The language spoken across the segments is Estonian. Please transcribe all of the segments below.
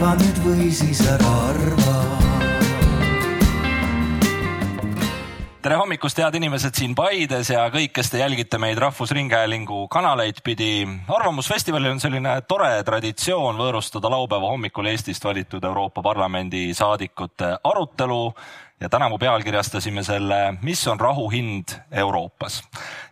arva nüüd või siis ära arva tere hommikust, head inimesed siin Paides ja kõik, kes te jälgite meid Rahvusringhäälingu kanaleid pidi. arvamusfestivalil on selline tore traditsioon võõrustada laupäeva hommikul Eestist valitud Euroopa Parlamendi saadikute arutelu ja tänavu pealkirjastasime selle Mis on rahu hind Euroopas.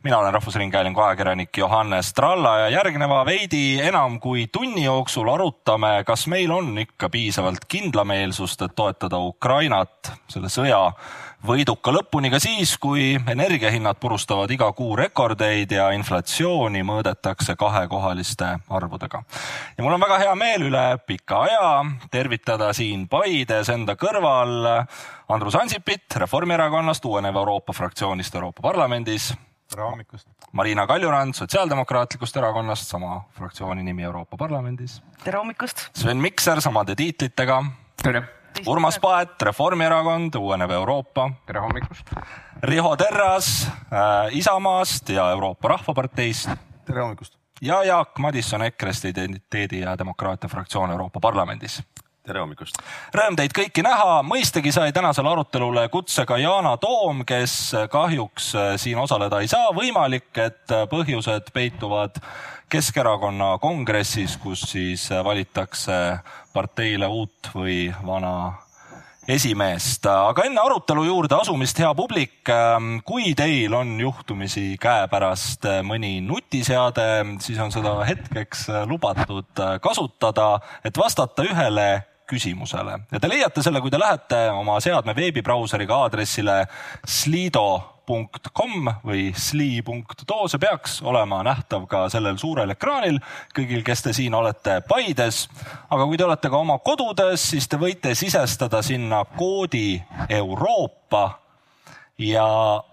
mina olen Rahvusringhäälingu ajakirjanik Johannes Tralla ja järgneva veidi enam kui tunni jooksul arutame, kas meil on ikka piisavalt kindlameelsust, et toetada Ukrainat selle sõja võiduka lõpuni ka siis, kui energiahinnad purustavad iga kuu rekordeid ja inflatsiooni mõõdetakse kahekohaliste arvudega. ja mul on väga hea meel üle pika aja tervitada siin Paides enda kõrval Andrus Ansipit Reformierakonnast, uueneva Euroopa fraktsioonist Euroopa Parlamendis. tere hommikust! Marina Kaljurand Sotsiaaldemokraatlikust Erakonnast, sama fraktsiooni nimi Euroopa Parlamendis. tere hommikust! Sven Mikser samade tiitlitega. tere! Urmas Paet, Reformierakond, uuenev Euroopa. tere hommikust! Riho Terras äh, Isamaast ja Euroopa Rahvaparteist. tere hommikust! ja Jaak Madisson EKRE-st, Identiteedi ja Demokraatia fraktsioon Euroopa Parlamendis tere hommikust! Rõõm teid kõiki näha, mõistagi sai tänasele arutelule kutse ka Yana Toom, kes kahjuks äh, siin osaleda ei saa. võimalik, et põhjused peituvad Keskerakonna kongressis, kus siis valitakse parteile uut või vana esimeest, aga enne arutelu juurde asumist, hea publik, ähm, kui teil on juhtumisi käepärast mõni nutiseade, siis on seda hetkeks lubatud kasutada, et vastata ühele küsimusele ja te leiate selle, kui te lähete oma seadme veebibrauseriga aadressile slido.com või sli.do, see peaks olema nähtav ka sellel suurel ekraanil kõigil, kes te siin olete Paides. aga kui te olete ka oma kodudes, siis te võite sisestada sinna koodi Euroopa ja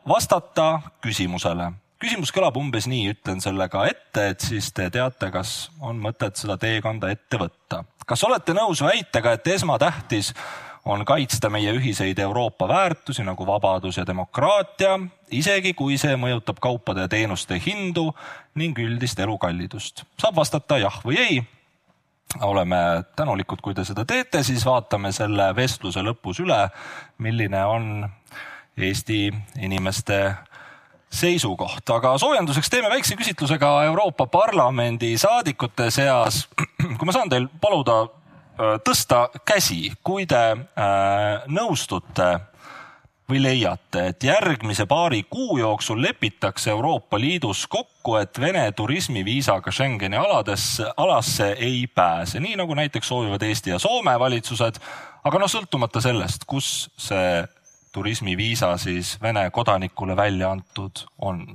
vastata küsimusele küsimus kõlab umbes nii, ütlen selle ka ette, et siis te teate, kas on mõtet seda teekonda ette võtta. Kas olete nõus väitega, et esmatähtis on kaitsta meie ühiseid Euroopa väärtusi nagu vabadus ja demokraatia, isegi kui see mõjutab kaupade ja teenuste hindu ning üldist elukallidust? saab vastata jah või ei. oleme tänulikud, kui te seda teete, siis vaatame selle vestluse lõpus üle, milline on Eesti inimeste seisukoht, aga soojenduseks teeme väikse küsitluse ka Euroopa Parlamendi saadikute seas. kui ma saan teil paluda äh, tõsta käsi, kui te äh, nõustute või leiate, et järgmise paari kuu jooksul lepitakse Euroopa Liidus kokku, et Vene turismiviisaga Schengeni aladesse, alasse ei pääse, nii nagu näiteks soovivad Eesti ja Soome valitsused. aga noh, sõltumata sellest, kus see turismiviisa siis Vene kodanikule välja antud on.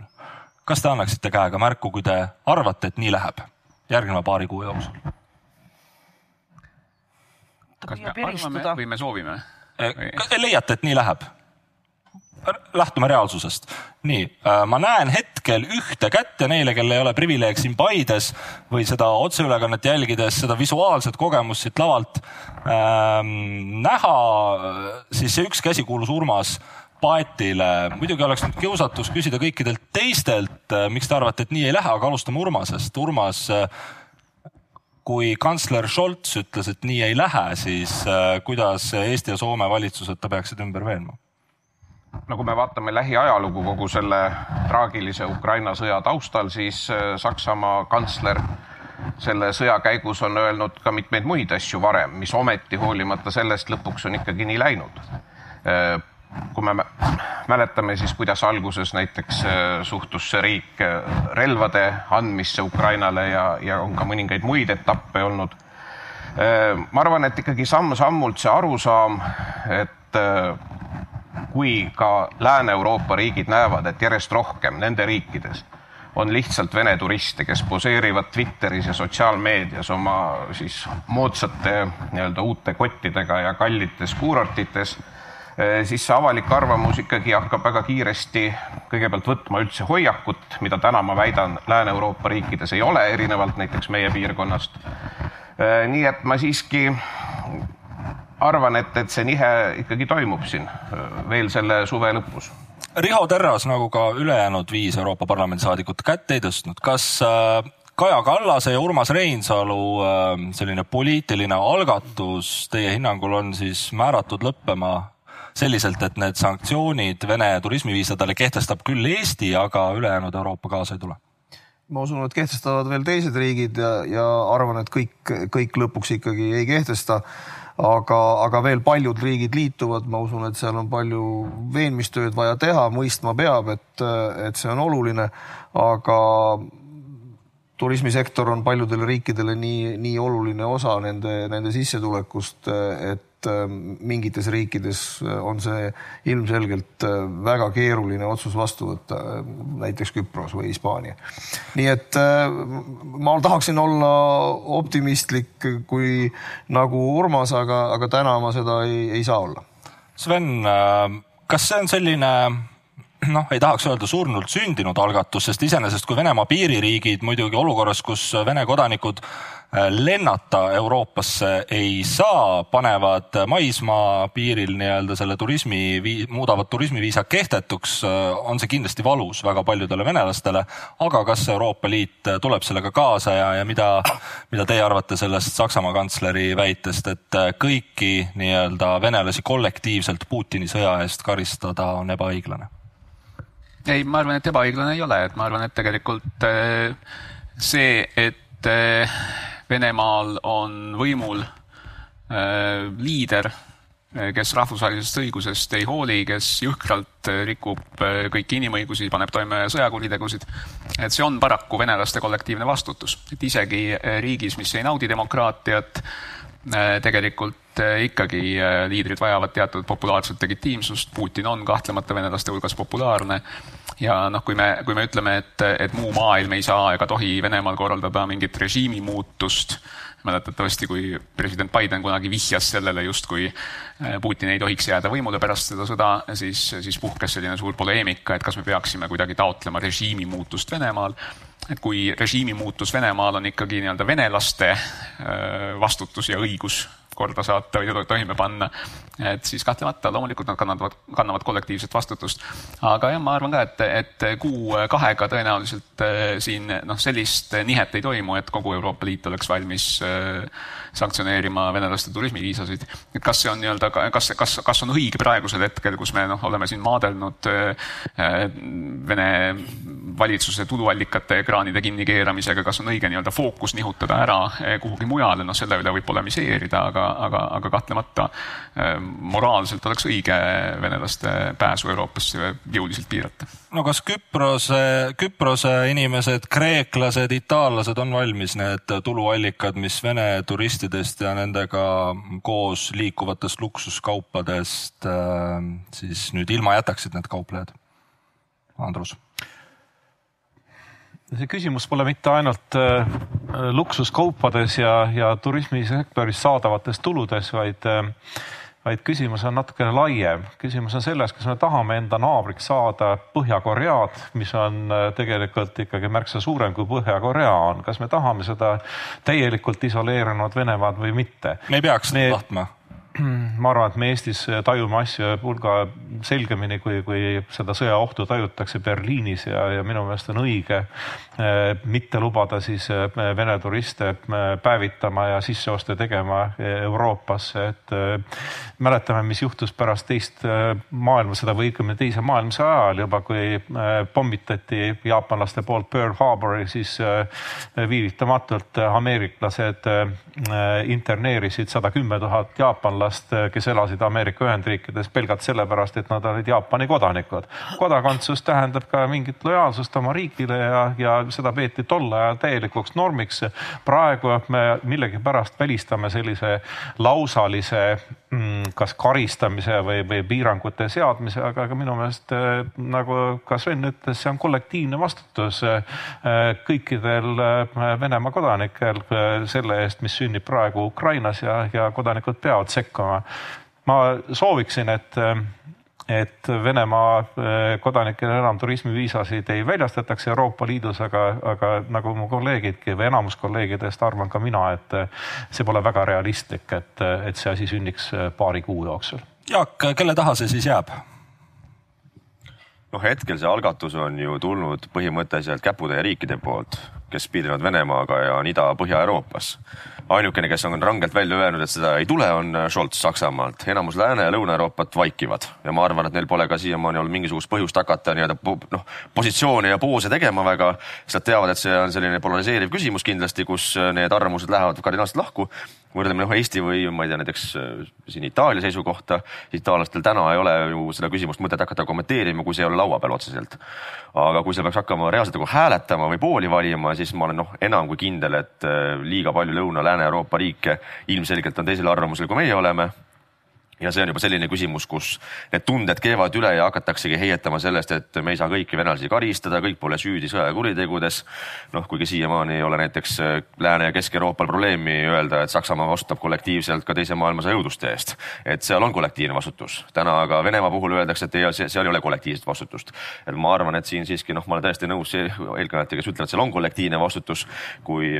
kas te annaksite käega märku, kui te arvate, et nii läheb järgneva paari kuu jooksul? kas me arvame või me soovime? te leiate, et nii läheb? Lähtume reaalsusest. nii, äh, ma näen hetkel ühte kätt ja neile, kellel ei ole privileeg siin Paides või seda otseülekannet jälgides seda visuaalset kogemust siit lavalt ähm, näha, siis see üks käsi kuulus Urmas Paetile. muidugi oleks nüüd kiusatus küsida kõikidelt teistelt, äh, miks te arvate, et nii ei lähe, aga alustame Urmasest. Urmas, äh, kui kantsler Scholz ütles, et nii ei lähe, siis kuidas Eesti ja Soome valitsused ta peaksid ümber veenma? No kui me vaatame lähiajalugu kogu selle traagilise Ukraina sõja taustal, siis äh, Saksamaa kantsler selle sõja käigus on öelnud ka mitmeid muid asju varem, mis ometi hoolimata sellest lõpuks on ikkagi nii läinud. Äh, kui me mäletame, siis kuidas alguses näiteks äh, suhtus see riik relvade andmisse Ukrainale ja, ja on ka mõningaid muid etappe olnud. ma arvan, et ikkagi samm-sammult see arusaam, et kui ka Lääne-Euroopa riigid näevad, et järjest rohkem nende riikides on lihtsalt Vene turiste, kes poseerivad Twitteris ja sotsiaalmeedias oma siis moodsate nii-öelda uute kottidega ja kallites kuurortites, eh, siis see avalik arvamus ikkagi hakkab väga kiiresti kõigepealt võtma üldse hoiakut, mida täna ma väidan, Lääne-Euroopa riikides ei ole, erinevalt näiteks meie piirkonnast. Eh, nii et ma siiski arvan, et, et see nihe ikkagi toimub siin veel selle suve lõpus. Riho Terras, nagu ka ülejäänud viis Euroopa Parlamendi saadikut kätt ei tõstnud, kas, Kaja Kallase ja Urmas Reinsalu selline poliitiline algatus teie hinnangul on siis määratud lõppema selliselt, et need sanktsioonid Vene turismiviisadele kehtestab küll Eesti, aga ülejäänud Euroopa kaasa ei tule? ma usun, et kehtestavad veel teised riigid ja, ja arvan, et kõik, kõik lõpuks ikkagi ei kehtesta. Aga, aga veel paljud riigid liituvad, ma usun, et seal on palju veenmistööd vaja teha, mõistma peab, et, et see on oluline, aga turismisektor on paljudele riikidele nii, nii oluline osa nende, nende sissetulekust, et mingites riikides äh, on see ilmselgelt äh, väga keeruline otsus vastu võtta, näiteks Küpros või Hispaania. nii et ma tahaksin olla optimistlik kui nagu Urmas, aga, aga täna ma seda ei, ei saa olla. Sven, kas see on selline noh, ei tahaks öelda surnult sündinud algatus, sest iseenesest kui Venemaa piiririigid muidugi olukorras, kus Vene kodanikud äh, lennata Euroopasse ei saa, panevad maismaa piiril nii-öelda selle turismi, muudavad turismiviisa kehtetuks, äh, on see kindlasti valus väga paljudele venelastele. aga kas Euroopa Liit tuleb sellega kaasa ja, ja mida, mida teie arvate sellest Saksamaa kantsleri väitest, et äh, kõiki nii-öelda venelasi kollektiivselt Putini sõja eest karistada on ebaõiglane? Ei, ma arvan, et ebaõiglane ei ole, et ma arvan, et tegelikult äh, see, et äh, Venemaal on võimul äh, liider, kes rahvusvahelisest õigusest ei hooli, kes jõhkralt rikub kõiki inimõigusi, paneb toime sõjakuritegusid. et see on paraku venelaste kollektiivne vastutus, et isegi riigis, mis ei naudi demokraatiat, tegelikult ikkagi liidrid vajavad teatud populaarset legitiimsust. Putin on kahtlemata venelaste hulgas populaarne ja noh, kui me, kui me ütleme, et, et muu maailm ei saa ega tohi Venemaal korraldada mingit režiimi muutust, mäletatavasti, kui president Biden kunagi vihjas sellele, justkui äh, Putin ei tohiks jääda võimule pärast seda sõda, siis, siis puhkes selline suur poleemika, et kas me peaksime kuidagi taotlema režiimi muutust Venemaal. et kui režiimi muutus Venemaal on ikkagi nii-öelda venelaste vastutus ja õigus korda saata või toime panna, et siis kahtlemata loomulikult nad kannavad, kannavad kollektiivset vastutust. aga jah, ma arvan ka, et, et kuu-kahega tõenäoliselt äh, siin noh, sellist nihet ei toimu, et kogu Euroopa Liit oleks valmis äh, sanktsioneerima venelaste turismiviisasid. et kas see on nii-öelda, kas, kas, kas on õige praegusel hetkel, kus me noh, oleme siin maadelnud äh, Vene valitsuse tuluallikate ekraanide kinnikeeramisega, kas on õige nii-öelda fookus nihutada ära kuhugi mujale, noh selle üle võib polemiseerida, aga, aga, aga kahtlemata moraalselt oleks õige venelaste pääsu Euroopasse jõuliselt piirata. no kas Küprose, Küprose inimesed, kreeklased, itaallased on valmis need tuluallikad, mis Vene turistidest ja nendega koos liikuvatest luksuskaupadest äh, siis nüüd ilma jätaksid need kauplejad? Andrus see küsimus pole mitte ainult äh, luksuskaupades ja, ja turismisektoris saadavates tuludes, vaid äh, vaid küsimus on natukene laiem. küsimus on selles, kas me tahame enda naabriks saada Põhja-Koread, mis on äh, tegelikult ikkagi märksa suurem kui Põhja-Korea on. kas me tahame seda täielikult isoleerunud Venemaad või mitte? me ei peaks me... tahtma ma arvan, et me Eestis tajume asju hulga selgemini, kui, kui seda sõjaohtu tajutakse Berliinis ja, ja minu meelest on õige eh, mitte lubada siis eh, Vene turiste eh, päevitama ja sisseoste tegema Euroopasse, et mäletame, mis juhtus pärast teist maailmasõda või õigemini teise maailmasõja ajal juba, kui pommitati jaapanlaste poolt Pearl Harbori, siis viivitamatult ameeriklased interneerisid sada kümme tuhat jaapanlast kes elasid Ameerika Ühendriikides pelgalt sellepärast, et nad olid Jaapani kodanikud. kodakondsus tähendab ka mingit lojaalsust oma riigile ja, ja seda peeti tol ajal täielikuks normiks. praegu me millegipärast välistame sellise lausalise mm, kas karistamise või, või piirangute seadmise, aga, aga minu meelest nagu ka Sven ütles, see on kollektiivne vastutus kõikidel Venemaa kodanikel selle eest, mis sünnib praegu Ukrainas ja, ja kodanikud peavad sekkuma. ma sooviksin, et, et Venemaa eh, kodanikele enam turismiviisasid ei väljastataks Euroopa Liidus, aga, aga nagu mu kolleegidki või enamus kolleegidest arvan ka mina, et see pole väga realistlik, et, et see asi sünniks paari kuu jooksul. Jaak, kelle taha see siis jääb? noh, hetkel see algatus on ju tulnud põhimõtteliselt käputäie riikide poolt kes piirnevad Venemaaga ja on Ida-Põhja-Euroopas ainukene, kes on rangelt välja öelnud, et seda ei tule, on Scholz Saksamaalt. enamus Lääne- ja Lõuna-Euroopat vaikivad. Ja ma arvan, et neil pole ka siiamaani olnud mingisugust põhjust hakata nii-öelda noh, positsioone ja poose tegema väga, sest nad teavad, et see on selline polariseeriv küsimus kindlasti, kus need arvamused lähevad kardinaalselt lahku võrdleme noh Eesti või ma ei tea, näiteks äh, siin Itaalia seisukohta, itaallastel täna ei ole ju seda küsimust mõtet hakata kommenteerima, kui see ei ole laua peal otseselt. aga kui seal peaks hakkama reaalselt nagu hääletama või pooli valima, siis ma olen noh, enam kui kindel, et äh, liiga palju Lõuna-Lääne-Euroopa riike ilmselgelt on teisel arvamusel, kui meie oleme ja see on juba selline küsimus, kus need tunded keevad üle ja hakataksegi heietama sellest, et me ei saa kõiki venelasi karistada, kõik pole süüdi sõjakuritegudes. noh, kuigi siiamaani ei ole näiteks äh, Lääne- ja Kesk-Euroopal probleemi öelda, et Saksamaa vastutab kollektiivselt ka teise maailmasõja õuduste eest. et seal on kollektiivne vastutus. täna aga Venemaa puhul öeldakse, et ei, seal ei ole kollektiivset vastutust. et ma arvan, et siin siiski noh, ma olen täiesti nõus eelkõnelejatega, kes ütlevad, seal on kollektiivne vastutus. kui,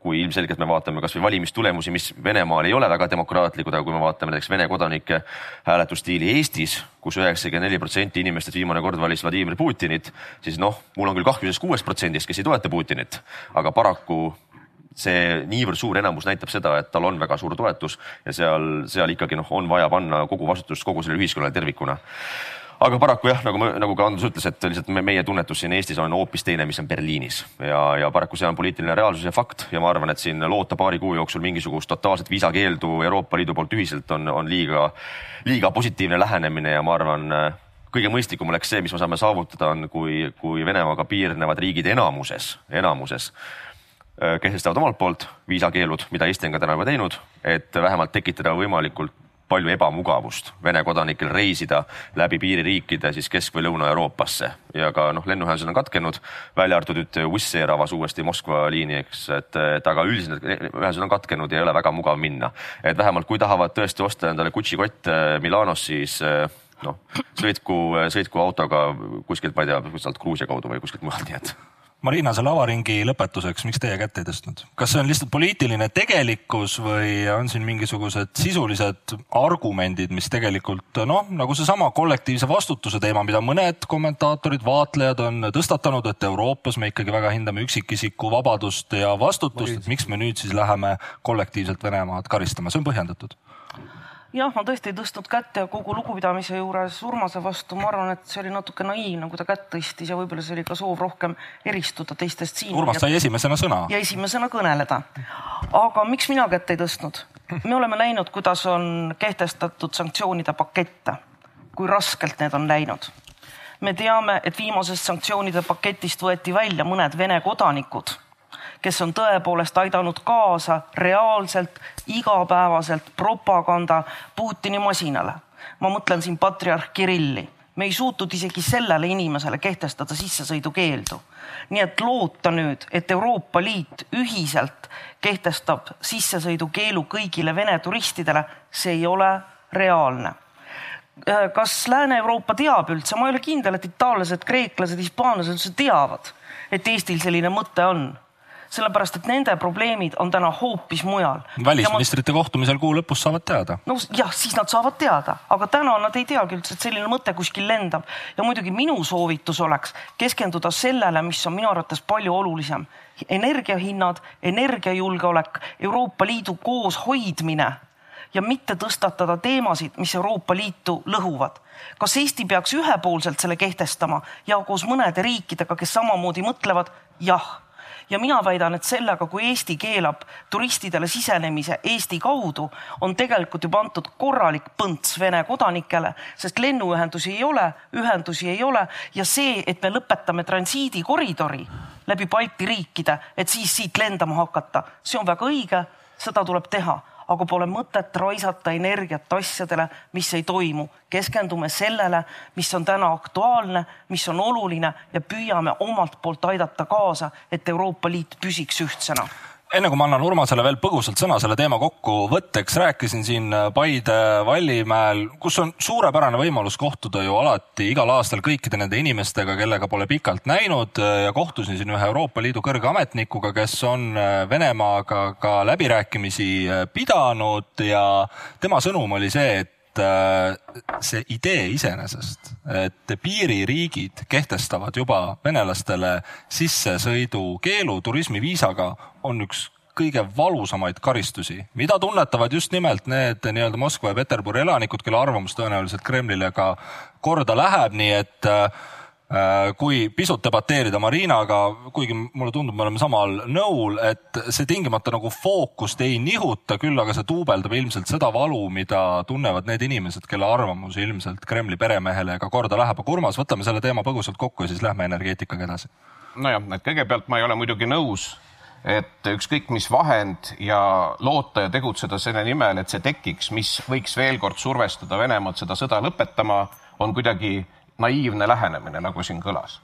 kui ilmselgelt me vaatame kasvõi valimistulemusi, mis Venemaal ei ole väga demokraatlikud, aga kui me vaatame näiteks Vene kodanike kodanike hääletusstiili Eestis kus, üheksakümmend neli protsenti inimestest viimane kord valis Vladimir Putinit, siis noh, mul on küll kahju sellest kuuest protsendist, kes ei toeta Putinit, aga paraku see niivõrd suur enamus näitab seda, et tal on väga suur toetus ja seal, seal ikkagi noh, on vaja panna kogu vastutust kogu sellele ühiskonnale tervikuna aga paraku jah, nagu, nagu ka Andrus ütles, et lihtsalt me, meie tunnetus siin Eestis on hoopis teine, mis on Berliinis. Ja, ja paraku see on poliitiline reaalsus ja fakt. Ja ma arvan, et siin loota paari kuu jooksul mingisugust totaalset viisakeeldu Euroopa Liidu poolt ühiselt on, on liiga, liiga positiivne lähenemine ja ma arvan, kõige mõistlikum oleks see, mis me saame saavutada, on, kui, kui Venemaaga piirnevad riigid enamuses, enamuses äh, kehtestavad omalt poolt viisakeelud, mida Eesti on ka täna juba teinud, et vähemalt tekitada võimalikult palju ebamugavust Vene kodanikel reisida läbi piiririikide siis Kesk- või Lõuna-Euroopasse ja ka noh, lennuühendused on katkenud, välja arvatud nüüd Air avas uuesti Moskva liini, eks, et, et aga üldiselt ühendused on katkenud ja ei ole väga mugav minna. et vähemalt kui tahavad tõesti osta endale Gucci kotte Milanos, siis noh, sõitku, sõitku autoga kuskilt, ma ei tea, sealt Gruusia kaudu või kuskilt mujalt, nii et Marina, selle avaringi lõpetuseks, miks teie kätt ei tõstnud? kas see on lihtsalt poliitiline tegelikkus või on siin mingisugused sisulised argumendid, mis tegelikult noh, nagu seesama kollektiivse vastutuse teema, mida mõned kommentaatorid, vaatlejad on tõstatanud, et Euroopas me ikkagi väga hindame üksikisiku vabadust ja vastutust, et miks me nüüd siis läheme kollektiivselt Venemaad karistama, see on põhjendatud jah, ma tõesti ei tõstnud kätt ja kogu lugupidamise juures Urmase vastu ma arvan, et see oli natuke naiivne, kui ta kätt tõstis ja võib-olla see oli ka soov rohkem eristuda teistest siin. Urmas sai esimesena sõna. ja esimesena kõneleda. aga miks mina kätt ei tõstnud? me oleme näinud, kuidas on kehtestatud sanktsioonide pakette, kui raskelt need on läinud. me teame, et viimasest sanktsioonide paketist võeti välja mõned Vene kodanikud kes on tõepoolest aidanud kaasa reaalselt igapäevaselt propaganda Putini masinale. ma mõtlen siin patriarh Kirilli, me ei suutnud isegi sellele inimesele kehtestada sissesõidukeeldu. nii et loota nüüd, et Euroopa Liit ühiselt kehtestab sissesõidukeelu kõigile Vene turistidele, see ei ole reaalne kas Lääne-Euroopa teab üldse, ma ei ole kindel, et itaallased, kreeklased, hispaanlased üldse teavad, et Eestil selline mõte on sellepärast et nende probleemid on täna hoopis mujal. välisministrite ma... kohtumisel kuu lõpus saavad teada. no jah, siis nad saavad teada, aga täna nad ei teagi üldse, et selline mõte kuskil lendab. ja muidugi minu soovitus oleks keskenduda sellele, mis on minu arvates palju olulisem. energiahinnad, energiajulgeolek, Euroopa Liidu kooshoidmine ja mitte tõstatada teemasid, mis Euroopa Liitu lõhuvad. kas Eesti peaks ühepoolselt selle kehtestama ja koos mõnede riikidega, kes samamoodi mõtlevad? jah ja mina väidan, et sellega, kui Eesti keelab turistidele sisenemise Eesti kaudu, on tegelikult juba antud korralik põnts Vene kodanikele, sest lennuühendusi ei ole, ühendusi ei ole. Ja see, et me lõpetame transiidikoridori läbi Balti riikide, et siis siit lendama hakata, see on väga õige, seda tuleb teha aga pole mõtet raisata energiat asjadele, mis ei toimu. keskendume sellele, mis on täna aktuaalne, mis on oluline ja püüame omalt poolt aidata kaasa, et Euroopa Liit püsiks ühtsena enne kui ma annan Urmasele veel põgusalt sõna selle teema kokkuvõtteks, rääkisin siin Paide Vallimäel, kus on suurepärane võimalus kohtuda ju alati igal aastal kõikide nende inimestega, kellega pole pikalt näinud ja kohtusin siin ühe Euroopa Liidu kõrge ametnikuga, kes on Venemaaga ka läbirääkimisi pidanud ja tema sõnum oli see, et äh, see idee iseenesest, et piiririigid kehtestavad juba venelastele sissesõidukeelu turismiviisaga, on üks kõige valusamaid karistusi, mida tunnetavad just nimelt need nii-öelda Moskva ja Peterburi elanikud, kelle arvamus tõenäoliselt Kremlile ka korda läheb, nii et äh, kui pisut debateerida Marinaga, kuigi mulle tundub, me oleme samal nõul, et see tingimata nagu fookust ei nihuta, küll aga see duubeldab ilmselt seda valu, mida tunnevad need inimesed, kelle arvamus ilmselt Kremli peremehele ka korda läheb. aga Urmas, võtame selle teema põgusalt kokku ja siis lähme energeetikaga edasi. nojah, et kõigepealt ma ei ole muidugi nõus et ükskõik mis vahend ja loota ja tegutseda selle nimel, et see tekiks, mis võiks veel kord survestada Venemaad seda sõda lõpetama, on kuidagi naiivne lähenemine, nagu siin kõlas.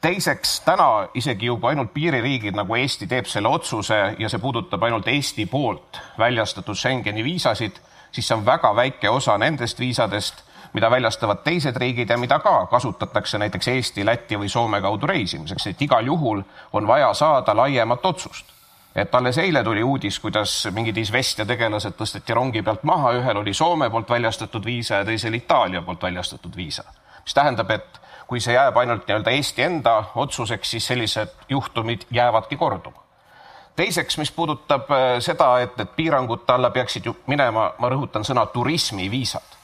teiseks, täna isegi juba ainult piiririigid nagu Eesti teeb selle otsuse ja see puudutab ainult Eesti poolt väljastatud Schengeni viisasid, siis see on väga väike osa nendest viisadest mida väljastavad teised riigid ja mida ka kasutatakse näiteks Eesti, Läti või Soome kaudu reisimiseks, et igal juhul on vaja saada laiemat otsust et alles eile tuli uudis, kuidas mingid Izvestia tegelased tõsteti rongi pealt maha, ühel oli Soome poolt väljastatud viisa ja teisel Itaalia poolt väljastatud viisa. mis tähendab, et kui see jääb ainult nii-öelda Eesti enda otsuseks, siis sellised juhtumid jäävadki korduma. teiseks, mis puudutab äh, seda, et, et piirangute alla peaksid ju minema, ma rõhutan sõna turismiviisad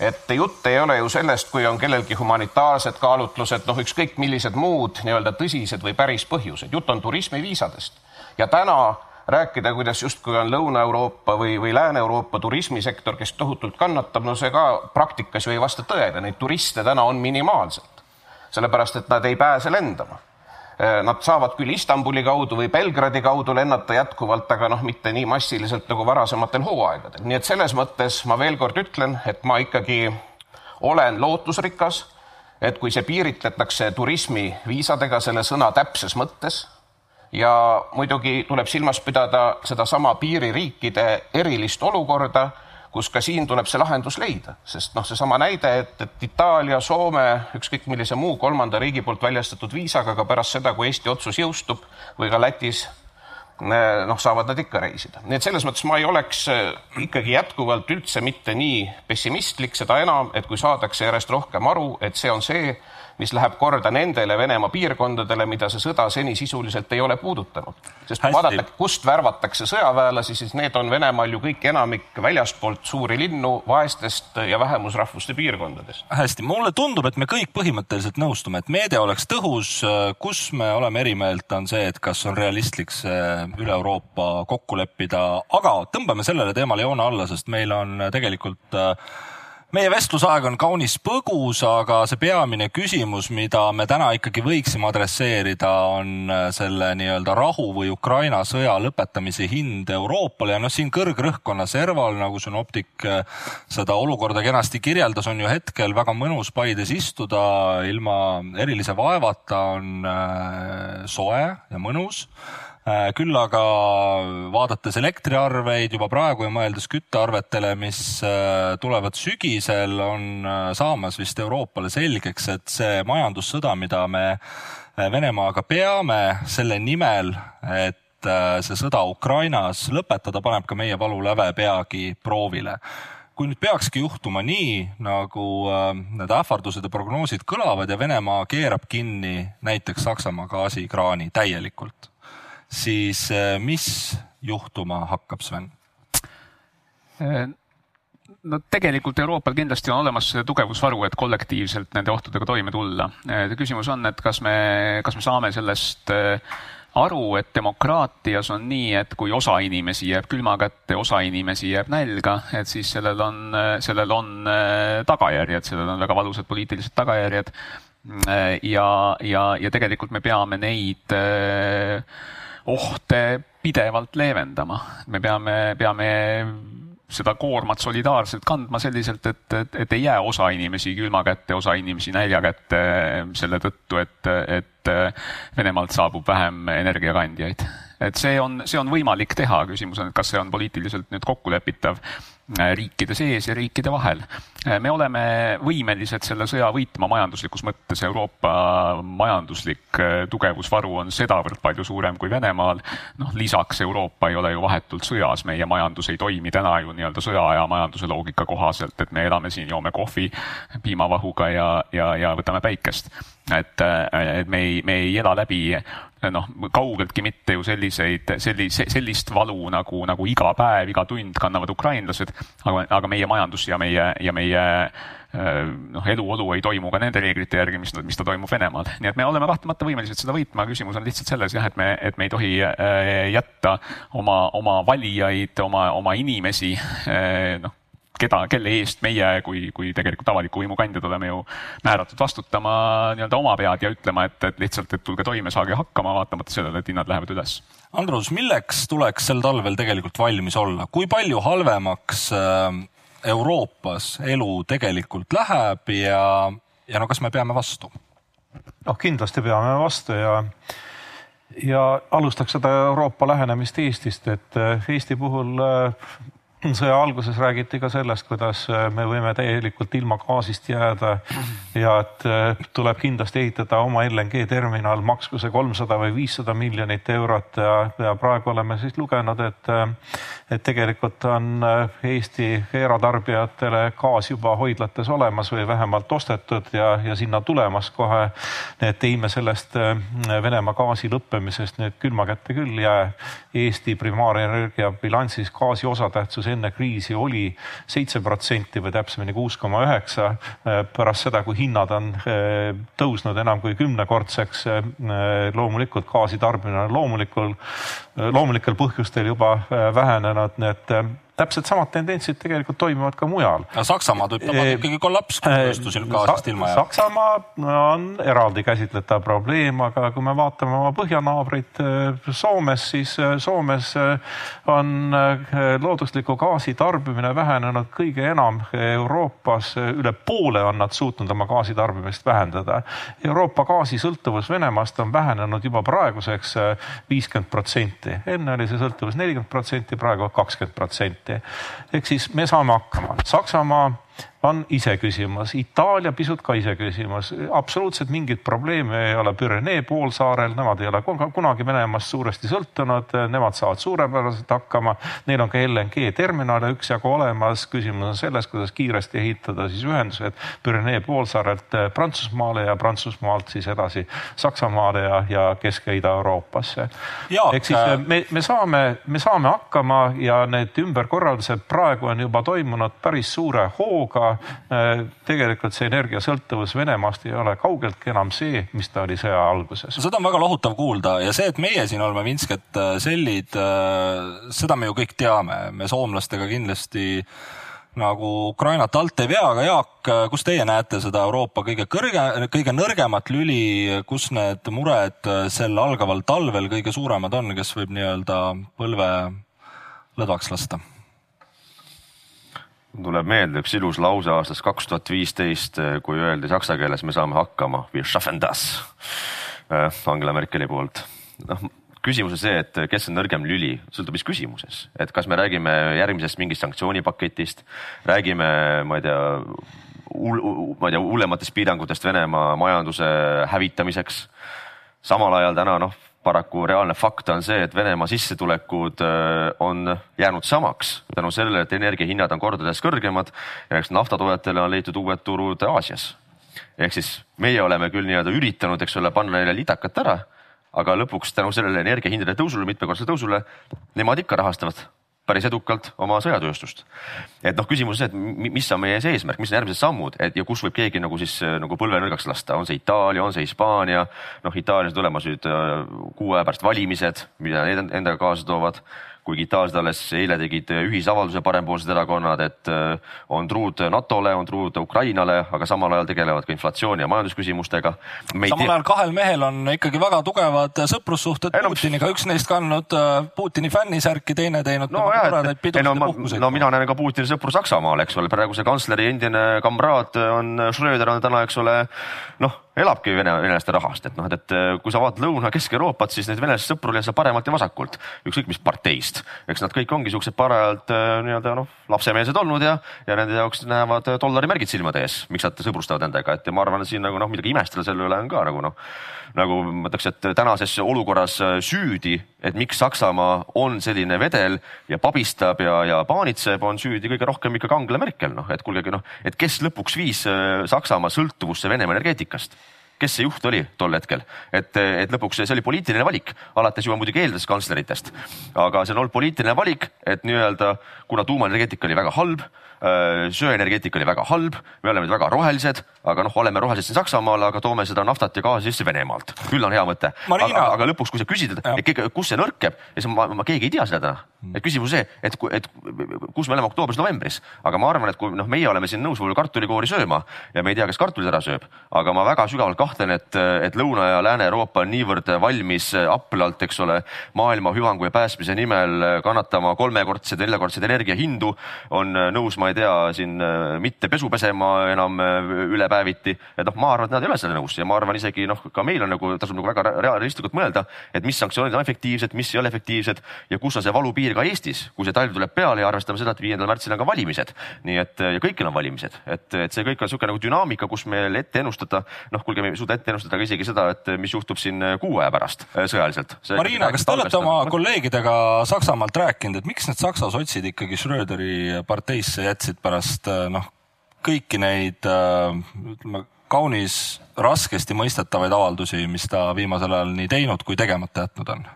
et jutt ei ole ju sellest, kui on kellelgi humanitaarsed kaalutlused, noh, ükskõik millised muud nii-öelda tõsised või päris põhjused, jutt on turismiviisadest. Ja täna rääkida, kuidas justkui on Lõuna-Euroopa või, või Lääne-Euroopa turismisektor, kes tohutult kannatab, no see ka praktikas ju ei vasta tõele, neid turiste täna on minimaalselt. sellepärast, et nad ei pääse lendama Äh, nad saavad küll Istanbuli kaudu või Belgradi kaudu lennata jätkuvalt, aga noh, mitte nii massiliselt nagu varasematel hooaegadel. nii et selles mõttes ma veel kord ütlen, et ma ikkagi olen lootusrikas, et kui see piiritletakse turismiviisadega selle sõna täpses mõttes ja muidugi tuleb silmas pidada sedasama piiririikide erilist olukorda kus ka siin tuleb see lahendus leida, sest noh, seesama näide, et, et Itaalia, Soome, ükskõik millise muu kolmanda riigi poolt väljastatud viisaga, aga pärast seda, kui Eesti otsus jõustub või ka Lätis, noh, saavad nad ikka reisida. nii et selles mõttes ma ei oleks äh, ikkagi jätkuvalt üldse mitte nii pessimistlik, seda enam, et kui saadakse järjest rohkem aru, et see on see, mis läheb korda nendele Venemaa piirkondadele, mida see sõda seni sisuliselt ei ole puudutanud. sest kui vaadata, kust värvatakse sõjaväelasi, siis need on Venemaal ju kõik enamik väljaspoolt suuri linnu, vaestest ja vähemusrahvuste piirkondadest. hästi, mulle tundub, et me kõik põhimõtteliselt nõustume, et meede oleks tõhus. kus me oleme eri meelt, on see, et kas on realistlik see üle Euroopa kokku leppida, aga tõmbame sellele teemale joone alla, sest meil on tegelikult äh, meie vestlusaeg on kaunis põgus, aga see peamine küsimus, mida me täna ikkagi võiksime adresseerida, on äh, selle nii-öelda rahu või Ukraina sõja lõpetamise hind Euroopale ja noh, siin kõrgrõhkkonna serval, nagu Synoptik äh, seda olukorda kenasti kirjeldas, on ju hetkel väga mõnus Paides istuda. Ilma erilise vaevata, on äh, soe ja mõnus küll aga vaadates elektriarveid juba praegu ja mõeldes küttearvetele, mis äh, tulevad sügisel, on äh, saamas vist Euroopale selgeks, et see majandussõda, mida me Venemaaga peame selle nimel, et see sõda Ukrainas lõpetada, paneb ka meie valuläve peagi proovile. Kui nüüd peakski juhtuma nii, nagu need ähvardused ja prognoosid kõlavad ja Venemaa keerab kinni näiteks Saksamaa gaasikraani täielikult siis äh, mis juhtuma hakkab, Sven? Äh, no tegelikult Euroopal kindlasti on olemas tugevusvaru, et kollektiivselt nende ohtudega toime tulla. Äh, küsimus on, et kas me, kas me saame sellest aru, et demokraatias on nii, et kui osa inimesi jääb külma kätte, osa inimesi jääb nälga, et siis sellel on, sellel on tagajärjed, sellel on väga valusad poliitilised tagajärjed. ja, ja, ja tegelikult me peame neid äh, ohte pidevalt leevendama. me peame, peame seda koormat solidaarselt kandma selliselt, et, et, et ei jää osa inimesi külma kätte, osa inimesi nälja kätte selle tõttu, et, et Venemaalt saabub vähem energiakandjaid. et see on, see on võimalik teha, küsimus on, et kas see on poliitiliselt nüüd kokkulepitav riikide sees ja riikide vahel. Äh, me oleme võimelised selle sõja võitma majanduslikus mõttes, Euroopa majanduslik äh, tugevusvaru on sedavõrd palju suurem kui Venemaal. noh, lisaks Euroopa ei ole ju vahetult sõjas, meie majandus ei toimi täna ju nii-öelda sõjaaja majanduse loogika kohaselt, et me elame siin, joome kohvi piimavahuga ja, ja, ja võtame päikest et, et me ei, me ei ela läbi noh, kaugeltki mitte ju selliseid, sellise, sellist valu nagu, nagu iga päev, iga tund kannavad ukrainlased, aga, aga meie majandus ja meie, ja meie noh, eluolu ei toimu ka nende reeglite järgi, mis, mis ta toimub Venemaal. nii et me oleme kahtlemata võimelised seda võitma, küsimus on lihtsalt selles jah, et me, et me ei tohi jätta oma, oma valijaid, oma, oma inimesi noh, keda, kelle eest meie kui, kui tegelikult avaliku võimu kandjad oleme ju määratud vastutama nii-öelda oma pead ja ütlema, et, et lihtsalt, et tulge toime, saage hakkama, vaatamata sellele, et hinnad lähevad üles. Andrus, milleks tuleks sel talvel tegelikult valmis olla, kui palju halvemaks äh, Euroopas elu tegelikult läheb ja, ja no kas me peame vastu? noh, kindlasti peame vastu ja ja alustaks seda Euroopa lähenemist Eestist, et äh, Eesti puhul äh, sõja alguses räägiti ka sellest, kuidas äh, me võime täielikult ilma gaasist jääda ja et äh, tuleb kindlasti ehitada oma LNG terminal, maksku see kolmsada või viissada miljonit eurot ja, ja praegu oleme siis lugenud, et äh, et tegelikult on Eesti eratarbijatele gaas juba hoidlates olemas või vähemalt ostetud ja, ja sinna tulemas kohe. et ei me sellest Venemaa gaasi lõppemisest nüüd külma kätte küll jää. Eesti primaarenergia bilansis gaasi osatähtsus enne kriisi oli seitse protsenti või täpsemini kuus koma üheksa. pärast seda, kui hinnad on eh, tõusnud enam kui kümnekordseks, eh, loomulikult gaasi tarbimine on loomulikul, loomulikel põhjustel juba eh, vähenenud, nii et täpselt samad tendentsid tegelikult toimuvad ka mujal. Saksamaad võib tabada ikkagi kollaps, tööstusel gaasist ilma jääb. Saksamaa on eraldi käsitletav probleem, aga kui me vaatame oma põhjanaabrit Soomes, siis Soomes on loodusliku gaasi tarbimine vähenenud kõige enam Euroopas. üle poole on nad suutnud oma gaasitarbimist vähendada. Euroopa gaasisõltuvus Venemaast on vähenenud juba praeguseks viiskümmend protsenti. enne oli see sõltuvus nelikümmend protsenti, praegu kakskümmend protsenti protsenti. ehk siis me saame hakkama. Saksamaa on iseküsimus, Itaalia pisut ka iseküsimus, absoluutselt mingit probleemi ei ole Pürenee poolsaarel, nemad ei ole kunagi Venemaast suuresti sõltunud, nemad saavad suurepäraselt hakkama. Neil on ka LNG terminale üksjagu olemas, küsimus on selles, kuidas kiiresti ehitada siis ühendused Pürenee poolsaarelt Prantsusmaale ja Prantsusmaalt siis edasi Saksamaale ja, ja Kesk- ja Ida-Euroopasse. ehk siis äh, me, me saame, me saame hakkama ja need ümberkorraldused praegu on juba toimunud päris suure hooga Äh, tegelikult see energiasõltuvus Venemaast ei ole kaugeltki enam see, mis ta oli sõja alguses. seda on väga lohutav kuulda ja see, et meie siin oleme Vinsket äh, sellid, äh, seda me ju kõik teame, me soomlastega kindlasti nagu Ukrainat alt ei vea, aga Jaak, kus teie näete seda Euroopa kõige kõrge, kõige nõrgemat lüli, kus need mured sel algaval talvel kõige suuremad on, kes võib nii-öelda põlve lõdvaks lasta? Tuleb meelde üks ilus lause aastast kaks tuhat viisteist, kui öeldi saksa keeles, me saame hakkama, wir schaffen das äh, Angela Merkeli poolt. noh, küsimus on see, et kes on nõrgem lüli, sõltub mis küsimuses, et kas me räägime järgmisest mingist sanktsioonipaketist, räägime, ma ei tea, ma ei tea, hullematest piirangutest Venemaa majanduse hävitamiseks. samal ajal täna noh paraku reaalne fakt on see, et Venemaa sissetulekud äh, on jäänud samaks tänu sellele, et energiahinnad on kordades kõrgemad ja eks naftatoojatele on leitud uued turud Aasias. ehk siis meie oleme küll nii-öelda üritanud, eks ole, panna neile lidakat ära, aga lõpuks tänu sellele energiahindade tõusule, mitmekordsele tõusule, nemad ikka rahastavad päris edukalt oma sõjatööstust. et noh, küsimus on see, et mis on meie eesmärk, mis on järgmised sammud, et ja kus võib keegi nagu siis nagu põlve nõrgaks lasta, on see Itaalia, on see Hispaania, noh, Itaalias tulemas nüüd äh, kuu aja pärast valimised, mida need endaga kaasa toovad kuigi itaallased alles eile tegid ühisavalduse parempoolsed erakonnad, et äh, on truud NATO-le, on truud Ukrainale, aga samal ajal tegelevad ka inflatsiooni ja majandusküsimustega. samal ajal kahel mehel on ikkagi väga tugevad sõprussuhted no, Putiniga, üks neist kandnud äh, Putini fännisärki, teine teinud no, jah, toredaid pidusid ja puhkuseid. no mina näen ka Putini sõpru Saksamaal, eks ole, praeguse kantsleri endine kamraad on Schröder on täna, eks ole, noh elabki vene, venelaste rahast, et noh, et, äh, kui sa vaatad Lõuna-Kesk-Euroopat, siis neid venelaste sõpru oli seal paremalt ja vasakult, ükskõik mis parteist. eks nad kõik ongi siuksed parajalt äh, nii-öelda noh, lapsemeelsed olnud ja, ja nende jaoks näevad dollarimärgid silmade ees, miks nad sõbrustavad nendega, et ja ma arvan, et siin nagu noh, midagi imestada selle üle on ka nagu noh nagu ma ütleks, et tänases olukorras äh, süüdi, et miks Saksamaa on selline vedel ja pabistab ja, ja paanitseb, on süüdi kõige rohkem ikka Angela Merkel, noh, et kuulge, noh, et kes lõpuks viis äh, Saksamaa sõltuvusse Venemaa energeetikast? Kes see juht oli tol hetkel, et, et lõpuks see oli poliitiline valik, alates juba muidugi eeldus kantsleritest, aga see on olnud poliitiline valik, et nii-öelda kuna tuumaenergeetika oli väga halb Äh, söeenergeetika oli väga halb, me oleme nüüd väga rohelised, aga noh, oleme rohelised siin Saksamaal, aga toome seda naftat ja gaasi sisse Venemaalt. küll on hea mõte. aga, aga lõpuks, kui sa küsid, et kus see nõrkeb, siis ma, ma, keegi ei tea seda täna. Hmm. et küsimus see, et, et kus me oleme oktoobris-novembris, aga ma arvan, et kui noh, meie oleme siin nõus võib-olla kartulikoori sööma ja me ei tea, kes kartulid ära sööb, aga ma väga sügavalt kahtlen, et, et Lõuna- ja Lääne-Euroopa on niivõrd valmis aplalt, eks ole, maailma hüvangu ja päästmise nimel kannatama kolmekordseid, neljakordseid energiahindu, on nõus, ma ma ei tea, siin äh, mitte pesu pesema enam äh, ülepäeviti. et noh, ma arvan, et nad ei ole sellega nõus ja ma arvan isegi noh, ka meil on nagu tasub nagu väga realistlikult mõelda, et mis sanktsioonid on efektiivsed, mis ei ole efektiivsed ja kus on see valupiir ka Eestis, kui see talv tuleb peale ja arvestame seda, et viiendal märtsil on ka valimised. nii et ja kõikjal on valimised, et, et see kõik on niisugune nagu dünaamika, kus meil ette ennustada, noh, kuulge, me ei suuda ette ennustada ka isegi seda, et mis juhtub siin kuu aja pärast sõjaliselt. Marina, kas te olete oma kolleegidega Saksamaalt rääkinud, et miks need Saksa sotsid ikkagi Schröderi parteisse jätsid? Jätsid pärast äh, noh, kõiki neid äh, ütleme kaunis raskesti mõistetavaid avaldusi, mis ta viimasel ajal nii teinud kui tegemata jätnud on?